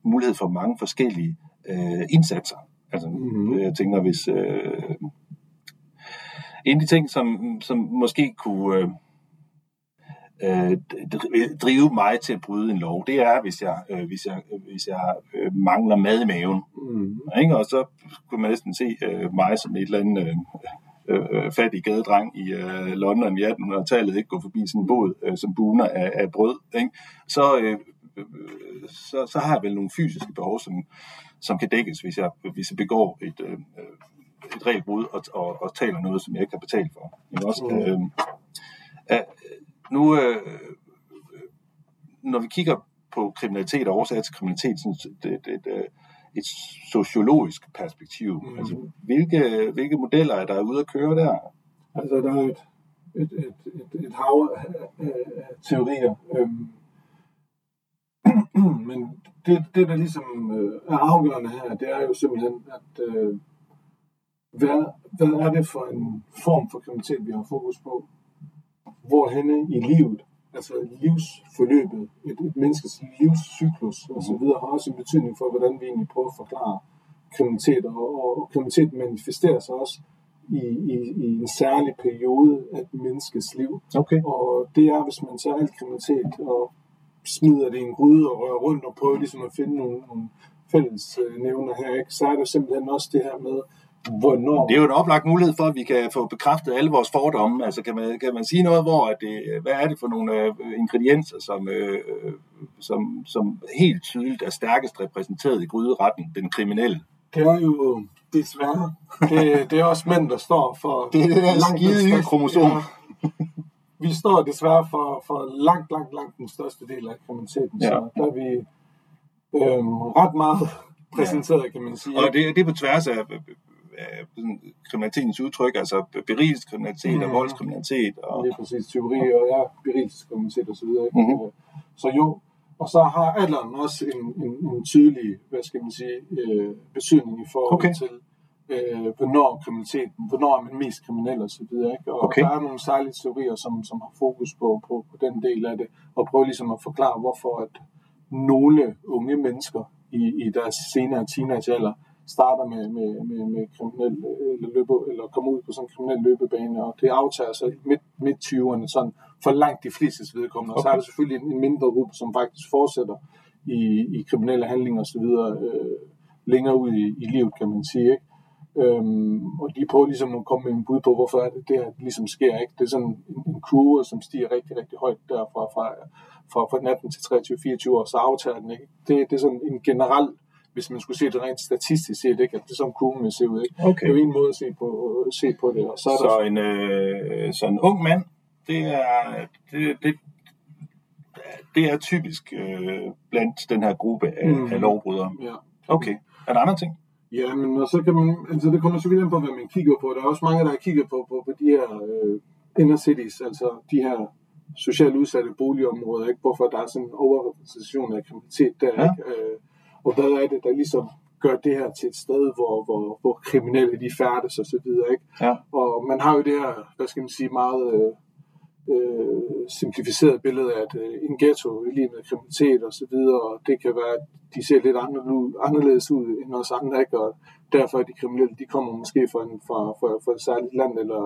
mulighed for mange forskellige øh, indsatser. Altså, mm-hmm. jeg tænker, hvis... Øh, en af de ting, som, som måske kunne øh, drive mig til at bryde en lov, det er, hvis jeg, øh, hvis jeg, hvis jeg øh, mangler mad i maven. Mm. Ikke? Og så kunne man næsten se øh, mig som et eller andet øh, øh, fattig gadedreng i øh, London i 1800-tallet ikke gå forbi sådan en båd øh, som buner af, af brød. Ikke? Så, øh, øh, så, så har jeg vel nogle fysiske behov, som, som kan dækkes, hvis jeg, hvis jeg begår et, øh, et regelbrud og, og, og taler noget, som jeg ikke har betalt for. Men også, øh, øh, nu, øh, når vi kigger på kriminalitet og årsager til kriminalitet, sådan det, det, det, et sociologisk perspektiv. Mm. Altså, hvilke, hvilke modeller er der ude at køre der? Altså, der er et, et, et, et, et hav af teorier. Øhm, men det, det, der ligesom øh, er afgørende her, det er jo simpelthen, at øh, hvad, hvad er det for en form for kriminalitet, vi har fokus på? Hvorhenne i livet, altså livsforløbet, et, et menneskes livscyklus osv., har også en betydning for, hvordan vi egentlig prøver at forklare kriminalitet, og, og kriminalitet manifesterer sig også i, i, i en særlig periode af et menneskes liv. Okay. Og det er, hvis man tager alt kriminalitet og smider det i en gryde og rører rundt og prøver ligesom at finde nogle, nogle fælles nævner her, ikke? så er det simpelthen også det her med, Hvornår? Det er jo en oplagt mulighed for, at vi kan få bekræftet alle vores fordomme. Altså kan man, kan man sige noget, hvor at det, hvad er det for nogle øh, ingredienser, som, øh, som, som helt tydeligt er stærkest repræsenteret i gryderetten, den kriminelle? Det er jo desværre. Det, det er også mænd, der står for... Det er det der skide kromosom. Ja. Vi står desværre for, for langt, langt, langt den største del af kriminaliteten. Ja. Så der er vi øh, ret meget præsenteret, ja. kan man sige. Og det, det er på tværs af af kriminalitetens udtryk, altså berigelseskriminalitet mm. og voldskriminalitet. Og, det er præcis, tyveri og ja, berigelseskriminalitet osv. Mm-hmm. Så jo, og så har alderen også en, en, en tydelig, hvad skal man sige, øh, betydning i forhold okay. til, øh, hvornår kriminaliteten, hvornår er man mest kriminel og så videre. Ikke? Og okay. der er nogle særlige teorier, som, som har fokus på, på, på den del af det, og prøver ligesom at forklare, hvorfor at nogle unge mennesker i, i deres senere teenagealder starter med, med, med, med kriminel, eller, løbe, eller kommer ud på sådan en kriminel løbebane, og det aftager sig midt, midt 20'erne, sådan for langt de fleste vedkommende. Okay. Og så er der selvfølgelig en, en mindre gruppe, som faktisk fortsætter i, i kriminelle handlinger osv. Øh, længere ud i, i livet, kan man sige. Ikke? Øhm, og de prøver ligesom at komme med en bud på, hvorfor er det, det her ligesom sker. Ikke? Det er sådan en, kurve, som stiger rigtig, rigtig højt derfra fra, fra, fra 18 til 23-24 år, så aftager den. Ikke? Det, det er sådan en generel, hvis man skulle se det rent statistisk set, ikke? at det er sådan kurven vil se ud. Ikke? Okay. Det er jo en måde at se på, se på det. Og så, er Så der, en, øh, så en ung mand, det er, det, det, det er typisk øh, blandt den her gruppe af, mm. af lovbrydere. ja. Okay. Er der andre ting? Ja, men og så kan man, altså det kommer selvfølgelig an på, hvad man kigger på. Der er også mange, der har kigget på, på, på de her øh, inner cities, altså de her socialt udsatte boligområder, ikke? hvorfor der er sådan en overrepræsentation af kriminalitet der, Ja. ikke? Øh, og hvad er det, der ligesom gør det her til et sted, hvor, hvor, hvor kriminelle de færdes og så videre, ikke? Ja. Og man har jo det her, hvad skal man sige, meget øh, øh, simplificeret billede af at, øh, en ghetto lige med kriminalitet og så videre, og det kan være, at de ser lidt anderledes- anderledes ud end os andre, ikke? og derfor er de kriminelle, de kommer måske fra, en, fra, fra, fra et særligt land eller,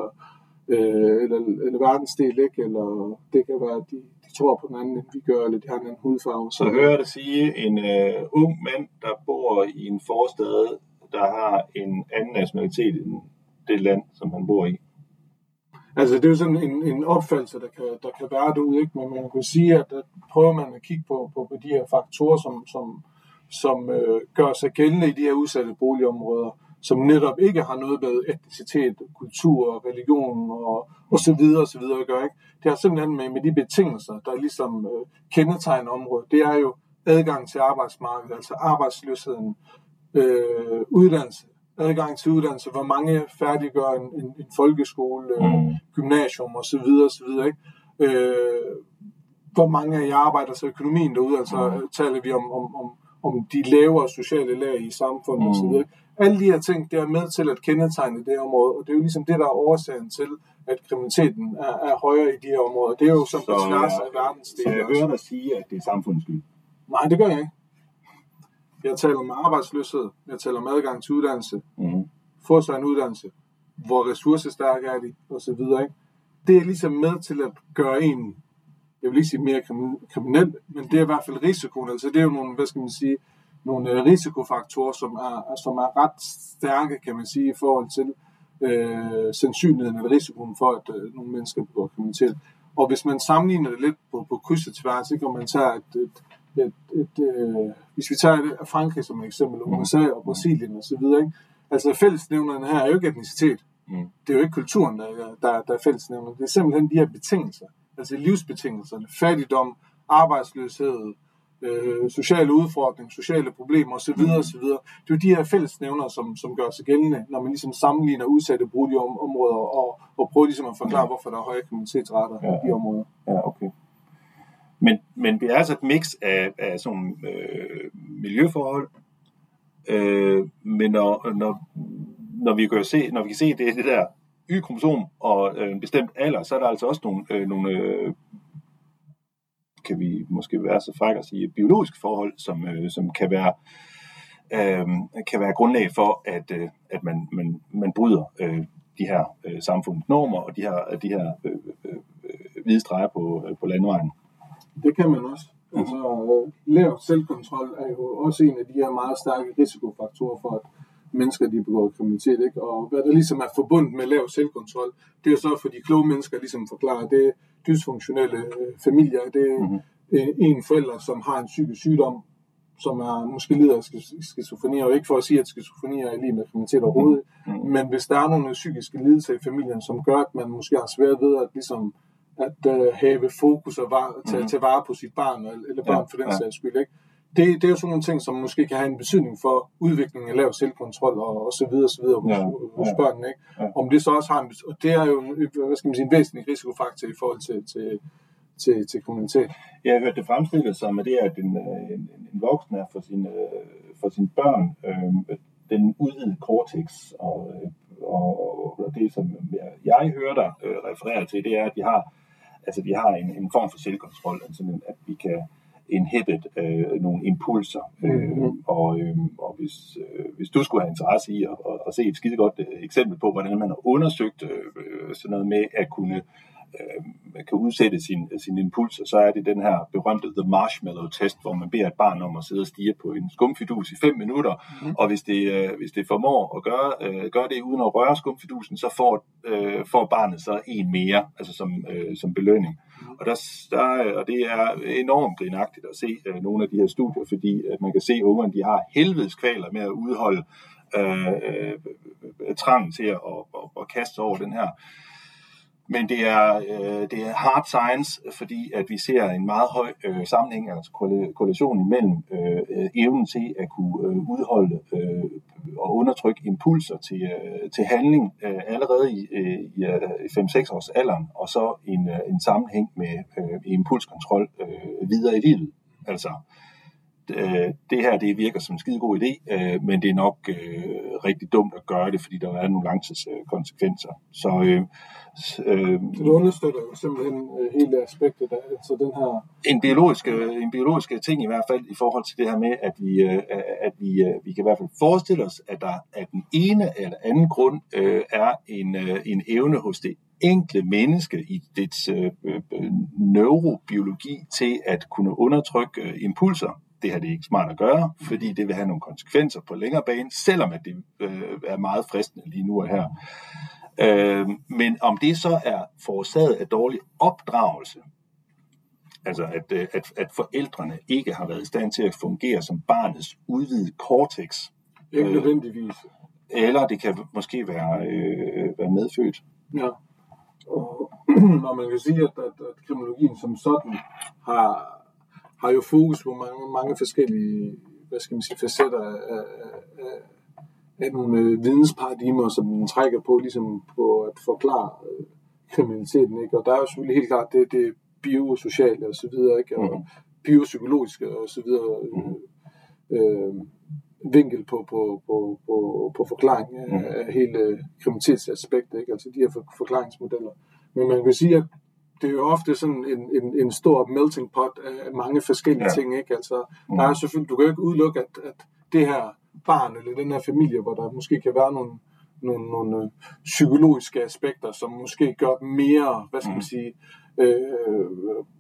øh, eller, eller verdensdel, ikke? eller det kan være, at de tror på den anden, end vi gør, eller de har en anden hudfarve. Så hører jeg dig sige, en øh, ung mand, der bor i en forstad, der har en anden nationalitet end det land, som han bor i. Altså, det er jo sådan en, en opfattelse, der kan, der kan være derude, ikke? men man kan sige, at, at prøver man at kigge på, på, på de her faktorer, som, som, som øh, gør sig gældende i de her udsatte boligområder, som netop ikke har noget med etnicitet, kultur, religion og, og så videre og så videre at gøre. Ikke? Det har simpelthen med, med de betingelser, der ligesom øh, kendetegner området. Det er jo adgang til arbejdsmarkedet, altså arbejdsløsheden, øh, uddannelse, adgang til uddannelse, hvor mange færdiggør en, en, en folkeskole, øh, Mm. gymnasium og så videre, og så videre, ikke? Øh, hvor mange af jer arbejder så økonomien derude, altså Mm. taler vi om, om, om, om de lavere sociale lag i samfundet mm. og så? Alle de her ting, det er med til at kendetegne det område, og det er jo ligesom det, der er årsagen til, at kriminaliteten er, er højere i de her områder. Det er jo som på Så, tværs af Så verdensdele. jeg hører dig sige, at det er samfundets skyld. Nej, det gør jeg ikke. Jeg taler om arbejdsløshed, jeg taler om adgang til uddannelse, Mm. få sig en uddannelse, hvor ressourcestærke er de, og så videre. Ikke? Det er ligesom med til at gøre en, jeg vil ikke sige mere krimi- kriminel, men det er i hvert fald risikoen. Altså det er jo nogle, hvad skal man sige, nogle øh, risikofaktorer, som er, som er ret stærke, kan man sige, i forhold til øh, sandsynligheden eller risikoen for, at øh, nogle mennesker begår kriminalitet. Og hvis man sammenligner det lidt på, på kryds og tværs, ikke? og man tager et, et, et, et øh, hvis vi tager et, Frankrig som et eksempel, og USA og Brasilien og så videre, ikke? altså fællesnævnerne her er jo ikke etnicitet. Mm. Det er jo ikke kulturen, der, er- der, der er fællesnævnerne. Det er simpelthen de her betingelser, altså livsbetingelserne, fattigdom, arbejdsløshed, øh, sociale udfordringer, sociale problemer osv. osv. Det er jo de her fællesnævner, som, som gør sig gældende, når man ligesom sammenligner udsatte boligområder og, og prøver ligesom at forklare, hvorfor der er høje kriminalitetsrater Ja. i de områder. Ja, okay. Men, men det er altså et mix af, af sådan øh, miljøforhold, øh, men når, når, når, vi kan se, når vi kan se, det er det der Y-kromosom og øh, en bestemt alder, så er der altså også nogle, øh, nogle øh, kan vi måske være så frække at sige, biologiske forhold, som, øh, som kan være øh, kan være grundlag for, at, øh, at man, man, man bryder øh, de her øh, samfundsnormer og de her, de her øh, øh, øh, hvide streger på, øh, på landvejen. Det kan man også. Altså, øh, lav selvkontrol er jo også en af de her meget stærke risikofaktorer for, at mennesker de begår kriminalitet. Ikke? Og hvad der ligesom er forbundet med lav selvkontrol, det er jo så for de kloge mennesker ligesom forklarer, det dysfunktionelle øh, familier. Det er Mhm. øh, en forælder, som har en psykisk sygdom, som er måske lider af skizofreni, og ikke for at sige, at skizofreni er lige med kriminalitet overhovedet, Mhm. men hvis der er nogle psykiske lidelser i familien, som gør, at man måske har svært ved at ligesom at uh, have fokus og var, tage, Mhm. tage vare på sit barn, eller, eller børn Ja, for den ja. sags skyld. Ikke? Det, det er jo sådan nogle ting, som måske kan have en betydning for udviklingen af lav selvkontrol og, og så videre, og så videre hos, Ja, hos ja. børnene. Ikke? Ja. Om det så også har en, og det er jo hvad skal man sige, en væsentlig risikofaktor i forhold til, til, til, til kriminalitet. Jeg har hørt det fremstillet som, at det er, at en, øh, en, en voksen er for sine, øh, for sine børn øh, den udvidede cortex, og, øh, og, og det, som jeg, jeg hører dig øh, referere til, det er, at de har, altså, de har en, en form for selvkontrol, altså, at vi kan inhibit øh, nogle impulser. Mm-hmm. Øh, og øh, og hvis, øh, hvis du skulle have interesse i at, at, at se et skide godt øh, eksempel på, hvordan man har undersøgt øh, sådan noget med at kunne øh, kan udsætte sin, sin impuls, og så er det den her berømte The Marshmallow Test, hvor man beder et barn om at sidde og stige på en skumfidus i 5 minutter, mm. og hvis det, øh, hvis det formår at gøre, øh, gøre det uden at røre skumfidusen, så får, øh, får barnet så en mere, altså som, øh, som belønning. Og, der, der, og det er enormt grinagtigt at se øh, nogle af de her studier, fordi at man kan se, at ungerne de har helvedes kvaler med at udholde øh, øh, trangen til at, og, og, at kaste over den her men det er, øh, det er hard science, fordi at vi ser en meget høj øh, sammenhæng, altså korrelation imellem øh, øh, evnen til at kunne øh, udholde øh, og undertrykke impulser til, øh, til handling øh, allerede i, øh, i øh, 5-6 års alderen, og så en, øh, en sammenhæng med øh, impulskontrol øh, videre i livet. Altså, øh, det her det virker som en skide god idé, øh, men det er nok øh, rigtig dumt at gøre det, fordi der er nogle langtidskonsekvenser. Så, øh, øh, så det understøtter jo simpelthen øh, hele aspektet af. Så den her... En biologisk, en biologisk ting i hvert fald i forhold til det her med, at vi, øh, at vi, øh, vi kan i hvert fald forestille os, at der af den ene eller anden grund øh, er en, øh, en evne hos det enkle menneske i dets øh, øh, neurobiologi til at kunne undertrykke øh, impulser det her det er ikke smart at gøre, fordi det vil have nogle konsekvenser på længere bane, selvom at det øh, er meget fristende lige nu og her. Øh, men om det så er forårsaget af dårlig opdragelse, altså at, øh, at, at forældrene ikke har været i stand til at fungere som barnets udvidede cortex. Ikke øh, nødvendigvis. Eller det kan måske være, øh, være medfødt. Ja. Og, og man kan sige, at, at, at kriminologien som sådan har, har jo fokus på mange, mange forskellige hvad skal man sige, facetter af, af, af nogle øh, vidensparadigmer, som den trækker på, ligesom på at forklare øh, kriminaliteten. Ikke? Og der er jo selvfølgelig helt klart det, det biosociale og så videre, ikke? og mm. biopsykologiske og så videre øh, øh, vinkel på, på, på, på, på forklaring af, mm. af hele kriminalitetsaspektet, ikke? altså de her forklaringsmodeller. Men man kan sige, at det er jo ofte sådan en, en, en stor melting pot af mange forskellige ja. ting, ikke? Altså, mm. der er selvfølgelig, du kan jo ikke udelukke, at, at det her barn eller den her familie, hvor der måske kan være nogle, nogle, nogle øh, psykologiske aspekter, som måske gør dem mere, hvad skal man mm. sige, øh,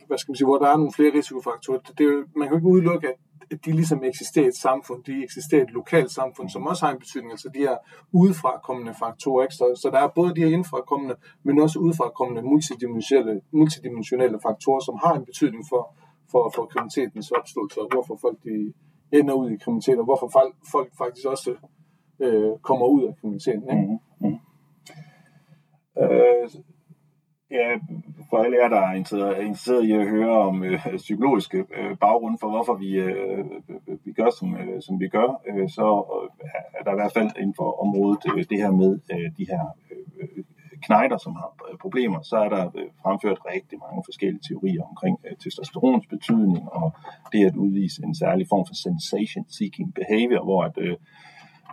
hvad skal man sige, hvor der er nogle flere risikofaktorer. Det, det, man kan ikke udelukke, at de ligesom eksisterer et samfund, de eksisterer et lokalt samfund, som også har en betydning, altså de her udefrakommende faktorer. Ikke? Så, så der er både de her indfrakommende, men også udefrakommende multidimensionelle, multidimensionelle faktorer, som har en betydning for, for, for kriminalitetens opståelse, og hvorfor folk de ender ud i kriminalitet, og hvorfor folk, folk faktisk også øh, kommer ud af kriminaliteten. Ikke? Mm-hmm. Øh, Ja, for alle jer, der er interesseret i at høre om øh, psykologiske øh, baggrund for, hvorfor vi, øh, øh, vi gør, som, øh, som vi gør, øh, så øh, er der i hvert fald inden for området øh, det her med øh, de her øh, knejder, som har øh, problemer, så er der øh, fremført rigtig mange forskellige teorier omkring øh, testosterons betydning og det at udvise en særlig form for sensation-seeking behavior, hvor at, øh,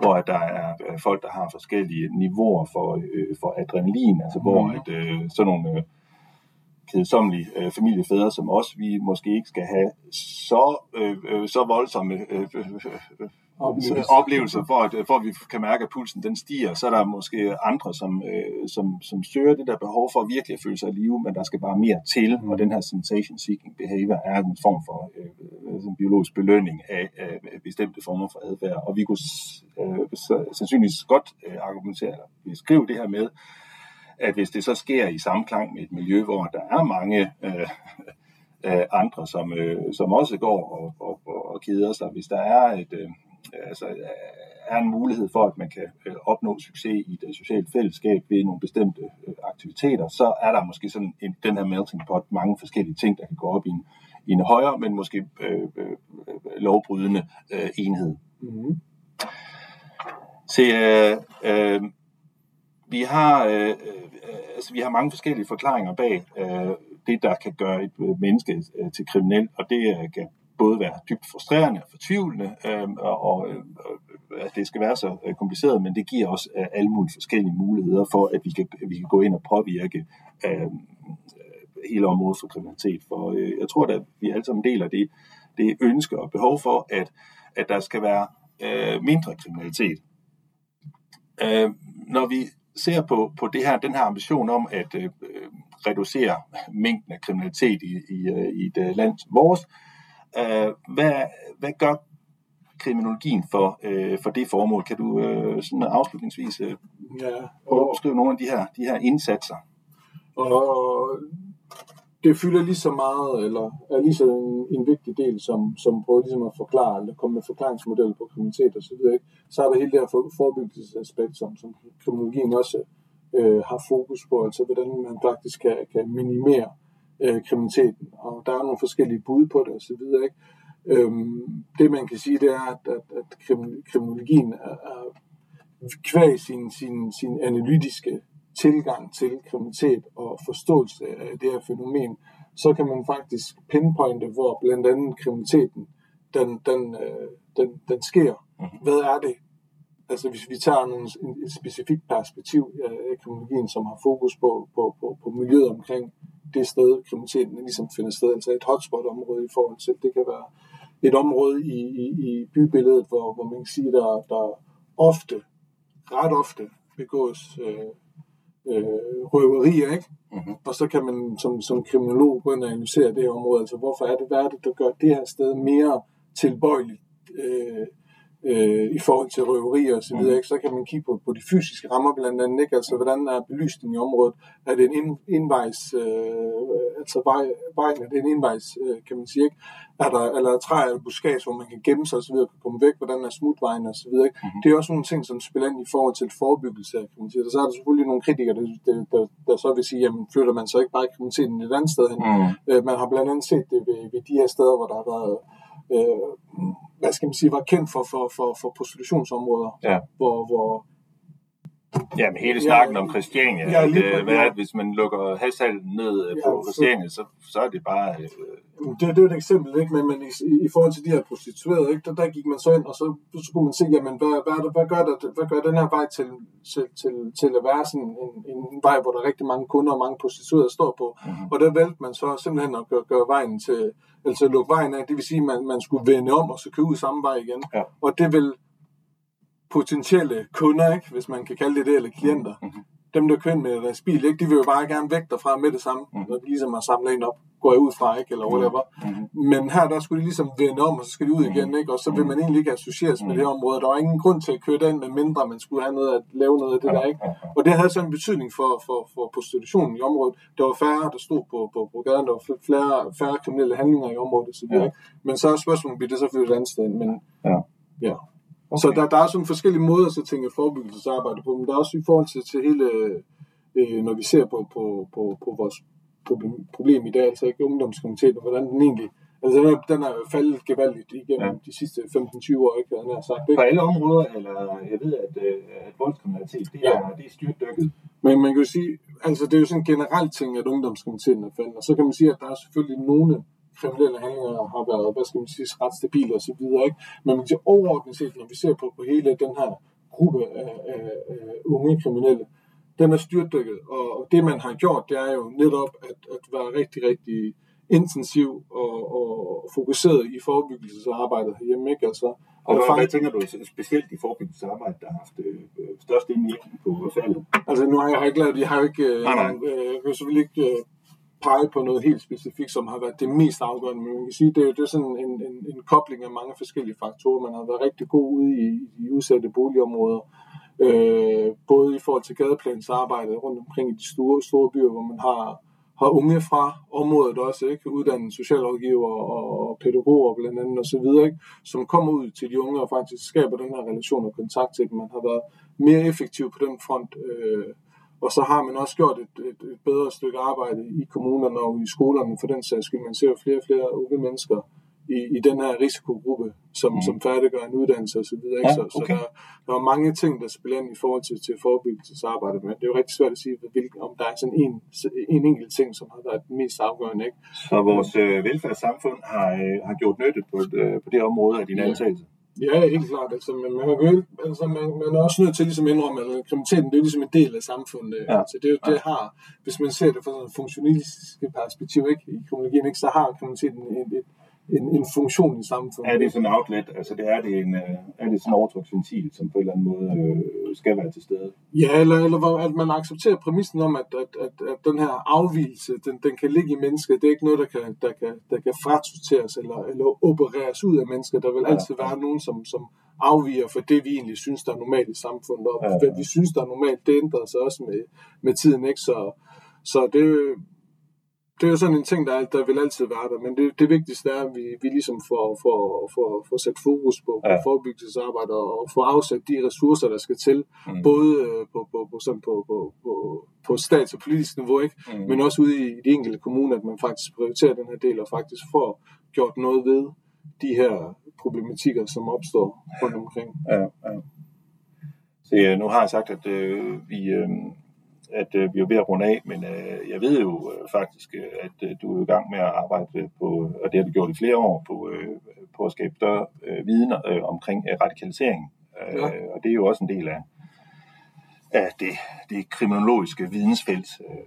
hvor der er folk, der har forskellige niveauer for, øh, for adrenalin, altså hvor mm. at, øh, sådan nogle øh, kedsommelige øh, familiefædre som os, vi måske ikke skal have så, øh, øh, så voldsomme øh, øh, øh, oplevelser, oplevelser for, at, for at vi kan mærke, at pulsen den stiger. Så er der måske andre, som, øh, som, som søger det der behov for at virkelig føle sig i live, men der skal bare mere til, og den her sensation-seeking behavior er en form for øh, en biologisk belønning af, af bestemte former for adfærd. Og vi kunne øh, sandsynligvis godt øh, argumentere, eller beskrive det her med, at hvis det så sker i samklang med et miljø, hvor der er mange øh, øh, andre, som, øh, som også går og, og, og keder sig, hvis der er et, øh, altså, er en mulighed for, at man kan øh, opnå succes i et socialt fællesskab ved nogle bestemte øh, aktiviteter, så er der måske sådan en, den her melting pot mange forskellige ting, der kan gå op i en, i en højere, men måske øh, øh, lovbrydende øh, enhed. Mm-hmm. Så øh, øh, vi har øh, øh, øh, altså, vi har mange forskellige forklaringer bag øh, det, der kan gøre et øh, menneske øh, til kriminel, og det øh, kan både være dybt frustrerende og fortvivlende, øh, og øh, at det skal være så øh, kompliceret, men det giver os øh, alle mulige forskellige muligheder for, at vi kan, vi kan gå ind og påvirke øh, øh, hele området for kriminalitet. For øh, jeg tror, at vi alle sammen deler det, det ønske og behov for, at, at der skal være øh, mindre kriminalitet. Øh, når vi ser på, på det her, den her ambition om at øh, reducere mængden af kriminalitet i, i, øh, i et øh, land som vores, øh, hvad, hvad gør kriminologien for, øh, for det formål? Kan du øh, sådan afslutningsvis øh, ja, og, prøve at beskrive nogle af de her, de her indsatser? Og det fylder lige så meget, eller er lige så en, en vigtig del, som, som prøver ligesom at forklare, eller komme med forklaringsmodeller på kriminalitet osv. Så, så er der hele det her for, forebyggelsesaspekt, som, som kriminologien også øh, har fokus på, altså hvordan man faktisk kan, kan minimere øh, kriminaliteten. Og der er nogle forskellige bud på det osv. Ikke? Øhm, det man kan sige, det er, at, at, at kriminologien er, er kvæg sin, sin, sin analytiske tilgang til kriminalitet og forståelse af det her fænomen, så kan man faktisk pinpointe, hvor blandt andet kriminaliteten den, den, øh, den, den sker. Mhm. Hvad er det? Altså hvis vi tager en, en, et specifikt perspektiv af kriminologien, som har fokus på, på, på, på miljøet omkring det sted, kriminaliteten ligesom finder sted, altså et hotspot-område i forhold til, det kan være et område i, i, i bybilledet, hvor, hvor man kan sige, der, der ofte, ret ofte begås øh, øh, røverier, ikke? Mm-hmm. Og så kan man som, som kriminolog gå ind og analysere det her område, altså hvorfor er det, hvad er det, der gør det her sted mere tilbøjeligt øh, øh, i forhold til røverier osv., mm. Ikke? så kan man kigge på, på de fysiske rammer blandt andet, ikke? altså hvordan er belysningen i området, er det en ind, indvejs, øh, altså vej, vejen er det en indvejs, øh, kan man sige, ikke? Er der, eller træer eller buskage, hvor man kan gemme sig osv., kan komme væk, hvordan er smutvejen osv., ikke? Mm. Det er også nogle ting, som spiller ind i forhold til forebyggelse af kriminalitet, og så er der selvfølgelig nogle kritikere, der, der, der, der så vil sige, jamen flytter man så ikke bare kriminaliteten et andet sted hen. Mm. Øh, man har blandt andet set det ved, ved de her steder, hvor der har været øh, hvad skal man sige, var kendt for, for, for, for prostitutionsområder, ja. hvor, hvor Jamen hele snakken ja, om Christiania, ja, at, øh, hvad er det, hvis man lukker hashalden ned øh, ja, på Christiania, så, så er det bare... Øh... Det, det er et eksempel, ikke? men, men i, i, forhold til de her prostituerede, ikke? Der, der gik man så ind, og så, så kunne man se, jamen, hvad, hvad, det, hvad, gør det, hvad gør den her vej til, til, til, til at være sådan en, en, en vej, hvor der er rigtig mange kunder og mange prostituerede står på, mm-hmm. og der valgte man så simpelthen at gøre, gøre vejen til, altså lukke vejen af, det vil sige, at man, man skulle vende om og så køre ud samme vej igen, ja. og det vil potentielle kunder, ikke, hvis man kan kalde det det, eller klienter, mm-hmm. Dem der kører med deres bil, ikke, de vil jo bare gerne væk derfra med det samme, mm-hmm. når de ligesom har samlet en op, går jeg ud fra, ikke, eller whatever. Mm-hmm. Men her, der skulle de ligesom vende om, og så skal de ud igen, ikke, og så vil man egentlig ikke associeres mm-hmm. med det område. Der var ingen grund til at køre den, med mindre man skulle have noget at lave noget af det der, ikke. Og det havde så en betydning for, for, for prostitutionen i området. Der var færre, der stod på, på, på gaden, der var flere, færre kriminelle handlinger i området, så ja. ikke. Men så er spørgsmålet, bliver det så flyttet et andet sted, men ja. ja. Okay. Så der, der er sådan forskellige måder at tænke forebyggelsesarbejde på, men der er også i forhold til, til hele, øh, når vi ser på, på, på, på vores problem, problem i dag, altså ikke ungdomskriminalitet, og hvordan den egentlig, altså den er, den er faldet gevaldigt igennem ja. de sidste 15-20 år, ikke, han har sagt. Ikke? På alle områder, eller jeg ved, at, øh, at voldskriminalitet, det er, ja. det er styrtdykket. Men man kan jo sige, altså det er jo sådan en generelt ting, at ungdomskriminaliteten er faldet, og så kan man sige, at der er selvfølgelig nogle kriminelle handlinger har været, hvad skal man sige, ret stabile osv. Ikke? Men man kan overordnet set, når vi ser på, på hele den her gruppe af, af, af unge kriminelle, den er styrtdykket, og det man har gjort, det er jo netop at, at være rigtig, rigtig intensiv og, og fokuseret i forebyggelsesarbejdet herhjemme, ikke? Altså, og hvad, hvad tænker du specielt i forebyggelsesarbejdet, der har haft øh, størst indvirkning på faldet? Altså nu har jeg, ikke lavet, jeg har ikke, øh, nej, nej. Øh, jeg kan selvfølgelig ikke øh, pege på noget helt specifikt, som har været det mest afgørende, men man kan sige, det er, det er sådan en, en, en kobling af mange forskellige faktorer. Man har været rigtig god ude i, i udsatte boligområder, øh, både i forhold til gadeplansarbejdet rundt omkring i de store, store byer, hvor man har, har unge fra området også, ikke? uddannet socialrådgiver og pædagoger blandt andet og så videre, ikke? som kommer ud til de unge og faktisk skaber den her relation og kontakt til dem. Man har været mere effektiv på den front, øh, og så har man også gjort et, et, et bedre stykke arbejde i kommunerne og i skolerne for den sags skyld. Man ser jo flere og flere unge mennesker i, i den her risikogruppe, som, mm. som færdiggør en uddannelse osv. Ja, så, okay. så der, der er mange ting, der spiller ind i forhold til, til forebyggelsesarbejde, men det er jo rigtig svært at sige, hvilken, om der er sådan en, en enkelt ting, som har været den mest afgørende. Ikke? Så vores øh, velfærdssamfund har, øh, har gjort nytte på, øh, på det område af din ja. antagelse? Ja, helt klart. Altså, men man, kan, altså, man, man er også nødt til ligesom at indrømme, at kriminaliteten det er ligesom en del af samfundet. Ja. Altså, det, det har, hvis man ser det fra sådan et funktionalistiske perspektiv ikke, i kriminologien, ikke, så har kriminaliteten et, et, en, en funktion i samfundet. Er det sådan en outlet? Altså det er, det en, øh, er det sådan en overtryksventil, som på en eller anden måde øh, skal være til stede? Ja, eller, eller at man accepterer præmissen om, at, at, at, at den her afvielse, den, den kan ligge i mennesket. Det er ikke noget, der kan, der kan, der kan frasorteres eller, eller opereres ud af mennesker. Der vil altid være nogen, som, som afviger for det, vi egentlig synes, der er normalt i samfundet. Og Ja. hvad vi synes, der er normalt, det ændrer sig også med, med tiden. Ikke? Så, så det, det er jo sådan en ting, der, der vil altid være der, men det, det vigtigste er, at vi, vi ligesom får, får, får, får sat fokus på, på Ja. forebyggelsesarbejde og, får afsat de ressourcer, der skal til, Mm. både øh, på, på, på, sådan på, på, på, på stats- og politisk niveau, ikke? Mm. men også ude i de enkelte kommuner, at man faktisk prioriterer den her del og faktisk får gjort noget ved de her problematikker, som opstår rundt omkring. Ja, ja. Så øh, nu har jeg sagt, at øh, vi, øh, at øh, vi er ved at runde af, men øh, jeg ved jo øh, faktisk, øh, at øh, du er i gang med at arbejde på, og det har du gjort i flere år, på, øh, på at skabe større øh, viden øh, omkring øh, radikalisering. Øh, Ja. Og det er jo også en del af, af det, det kriminologiske vidensfelt. Øh,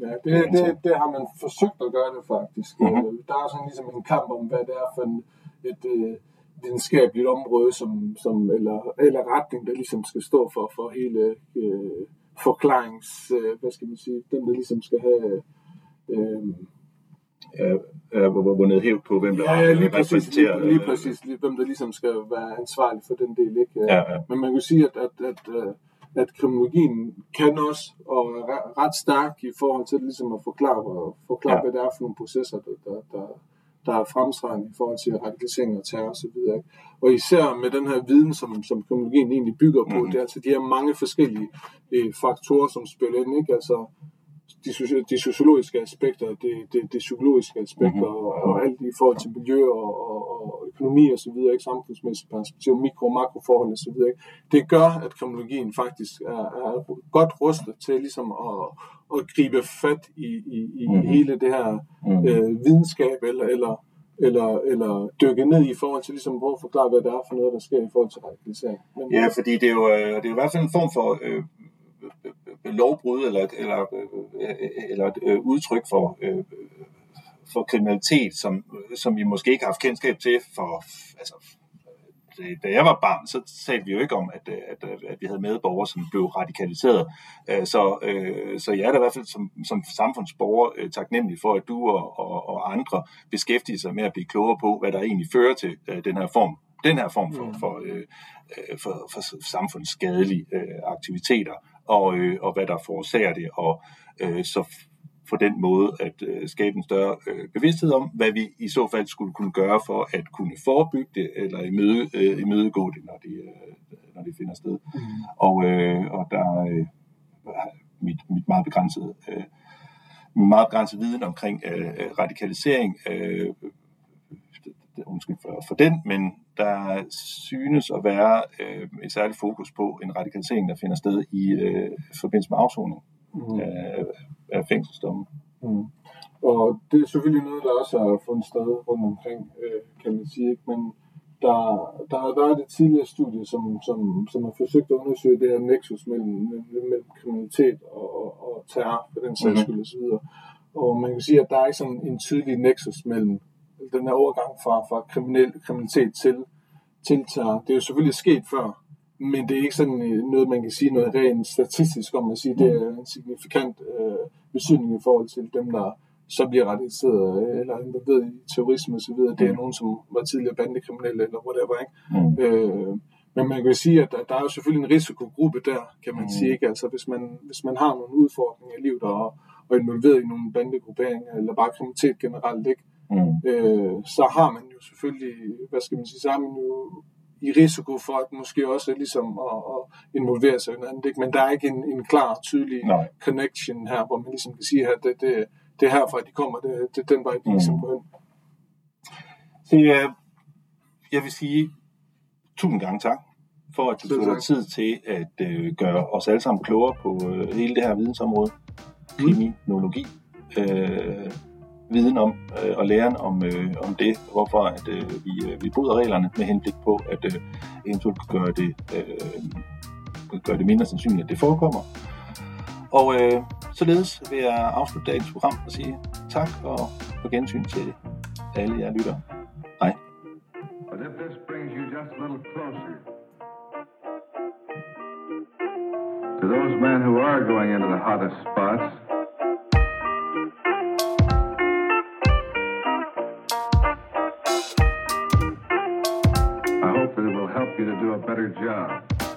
Ja, det, det, det har man forsøgt at gøre det faktisk. Mhm. Mm-hmm. Der er sådan ligesom en kamp om, hvad det er for en, et øh, videnskabeligt område, som, som, eller, eller retning, der ligesom skal stå for, for hele øh, forklarings, øh, hvad skal man sige, dem der ligesom skal have... Øh, er vundet hævd på, hvem der ja, ja, lige øh, præcis, lige, lige øh, præcis, lige, hvem der ligesom skal være ansvarlig for den del, ikke? Ja, ja. Men man kan sige, at, at, at, øh, at kriminologien kan også, og er re- ret stærk i forhold til ligesom at forklare, forklare ja. hvad det er for nogle processer, der, der, der, der er fremtrædende i forhold til radikalisering og terror osv. Og, og især med den her viden, som, som kriminologien egentlig bygger på, mm. det er altså de her mange forskellige øh, faktorer, som spiller ind, ikke? Altså, de, de sociologiske aspekter, det, det, det psykologiske aspekter, Mhm. mm-hmm. og, og alt i forhold til miljø og, og, og økonomi og så videre, ikke samfundsmæssigt perspektiv, mikro- og makroforhold og så videre. Ikke? Det gør, at kriminologien faktisk er, er godt rustet til ligesom at, at gribe fat i, i, i Mhm. mm-hmm. hele det her Mhm. øh, videnskab, eller, eller, eller, eller dykke ned i forhold til ligesom, hvor forklare, hvad det er for noget, der sker i forhold til radikalisering. Men, Ja, fordi det er jo, øh, det er jo i hvert fald en form for øh, lovbrud eller, et- eller, øh, eller et øh, udtryk for, øh, for kriminalitet, som, som vi måske ikke har haft kendskab til for, altså, da jeg var barn, så talte vi jo ikke om, at, øh, at, at vi havde medborgere, som blev radikaliseret. Øh, Så, øh, så jeg er da i hvert fald som, som samfundsborger øh, taknemmelig for, at du og, og, og andre beskæftiger sig med at blive klogere på, hvad der egentlig fører til øh, den her form den her form for, Mm. for, øh, øh, for, for samfundsskadelige øh, aktiviteter, og, øh, og hvad der forårsager det, og øh, så på den måde at øh, skabe en større øh, bevidsthed om, hvad vi i så fald skulle kunne gøre for at kunne forebygge det, eller imøde, øh, imødegå det, når det, øh, når det finder sted. Mm. Og, øh, og der er øh, mit, mit meget begrænsede øh, meget begrænsede viden omkring øh, radikalisering. Øh, undskyld for, for den, men der synes at være øh, et særligt fokus på en radikalisering, der finder sted i øh, forbindelse med afsoning Mm. af, af fængselsdommen. Mm. Og det er selvfølgelig noget, der også har fundet sted rundt omkring, øh, kan man sige. Ikke? Men der, der har været et tidligere studie, som, som, som har forsøgt at undersøge det her nexus mellem, mellem kriminalitet og, og, og terror, for den sags Mhm. skyld osv. Og man kan sige, at der er ikke sådan en tydelig nexus mellem den her overgang fra, fra kriminel, kriminalitet til, til terror. Det er jo selvfølgelig sket før, men det er ikke sådan øh, noget, man kan sige noget rent statistisk om at sige, det er en signifikant øh, betydning i forhold til dem, der så bliver radikaliseret øh, eller involveret i terrorisme osv. Det er nogen, som var tidligere bandekriminelle eller whatever, ikke? Mm. Øh, men man kan sige, at der, der er jo selvfølgelig en risikogruppe der, kan man Mm. sige. Ikke? Altså, hvis man, hvis man har nogle udfordringer i livet og, og er involveret i nogle bandegrupperinger, eller bare kriminalitet generelt, ikke? Mm. øh, så har man jo selvfølgelig, hvad skal man sige, så har man jo i risiko for at måske også ligesom at, at involvere sig i noget andet. Ikke? Men der er ikke en, en klar, tydelig Nej. connection her, hvor man ligesom kan sige, at det, det, det er herfra, de kommer, det, det den vej, de ligesom Mm. går hen. Så øh, jeg vil sige tusind gange tak for, at du tog dig tid til at øh, gøre os alle sammen klogere på øh, hele det her vidensområde. Kriminologi. Øh, viden om øh, og læren om, øh, om det, hvorfor at, øh, vi, øh, vi bryder reglerne med henblik på at øh, eventuelt gøre det, øh, gøre det mindre sandsynligt, at det forekommer. Og øh, således vil jeg afslutte dagens program og sige tak og på gensyn til alle jer lytter. Hej. But if this brings you just a little closer to those men who are going into the hottest spots, you to do a better job.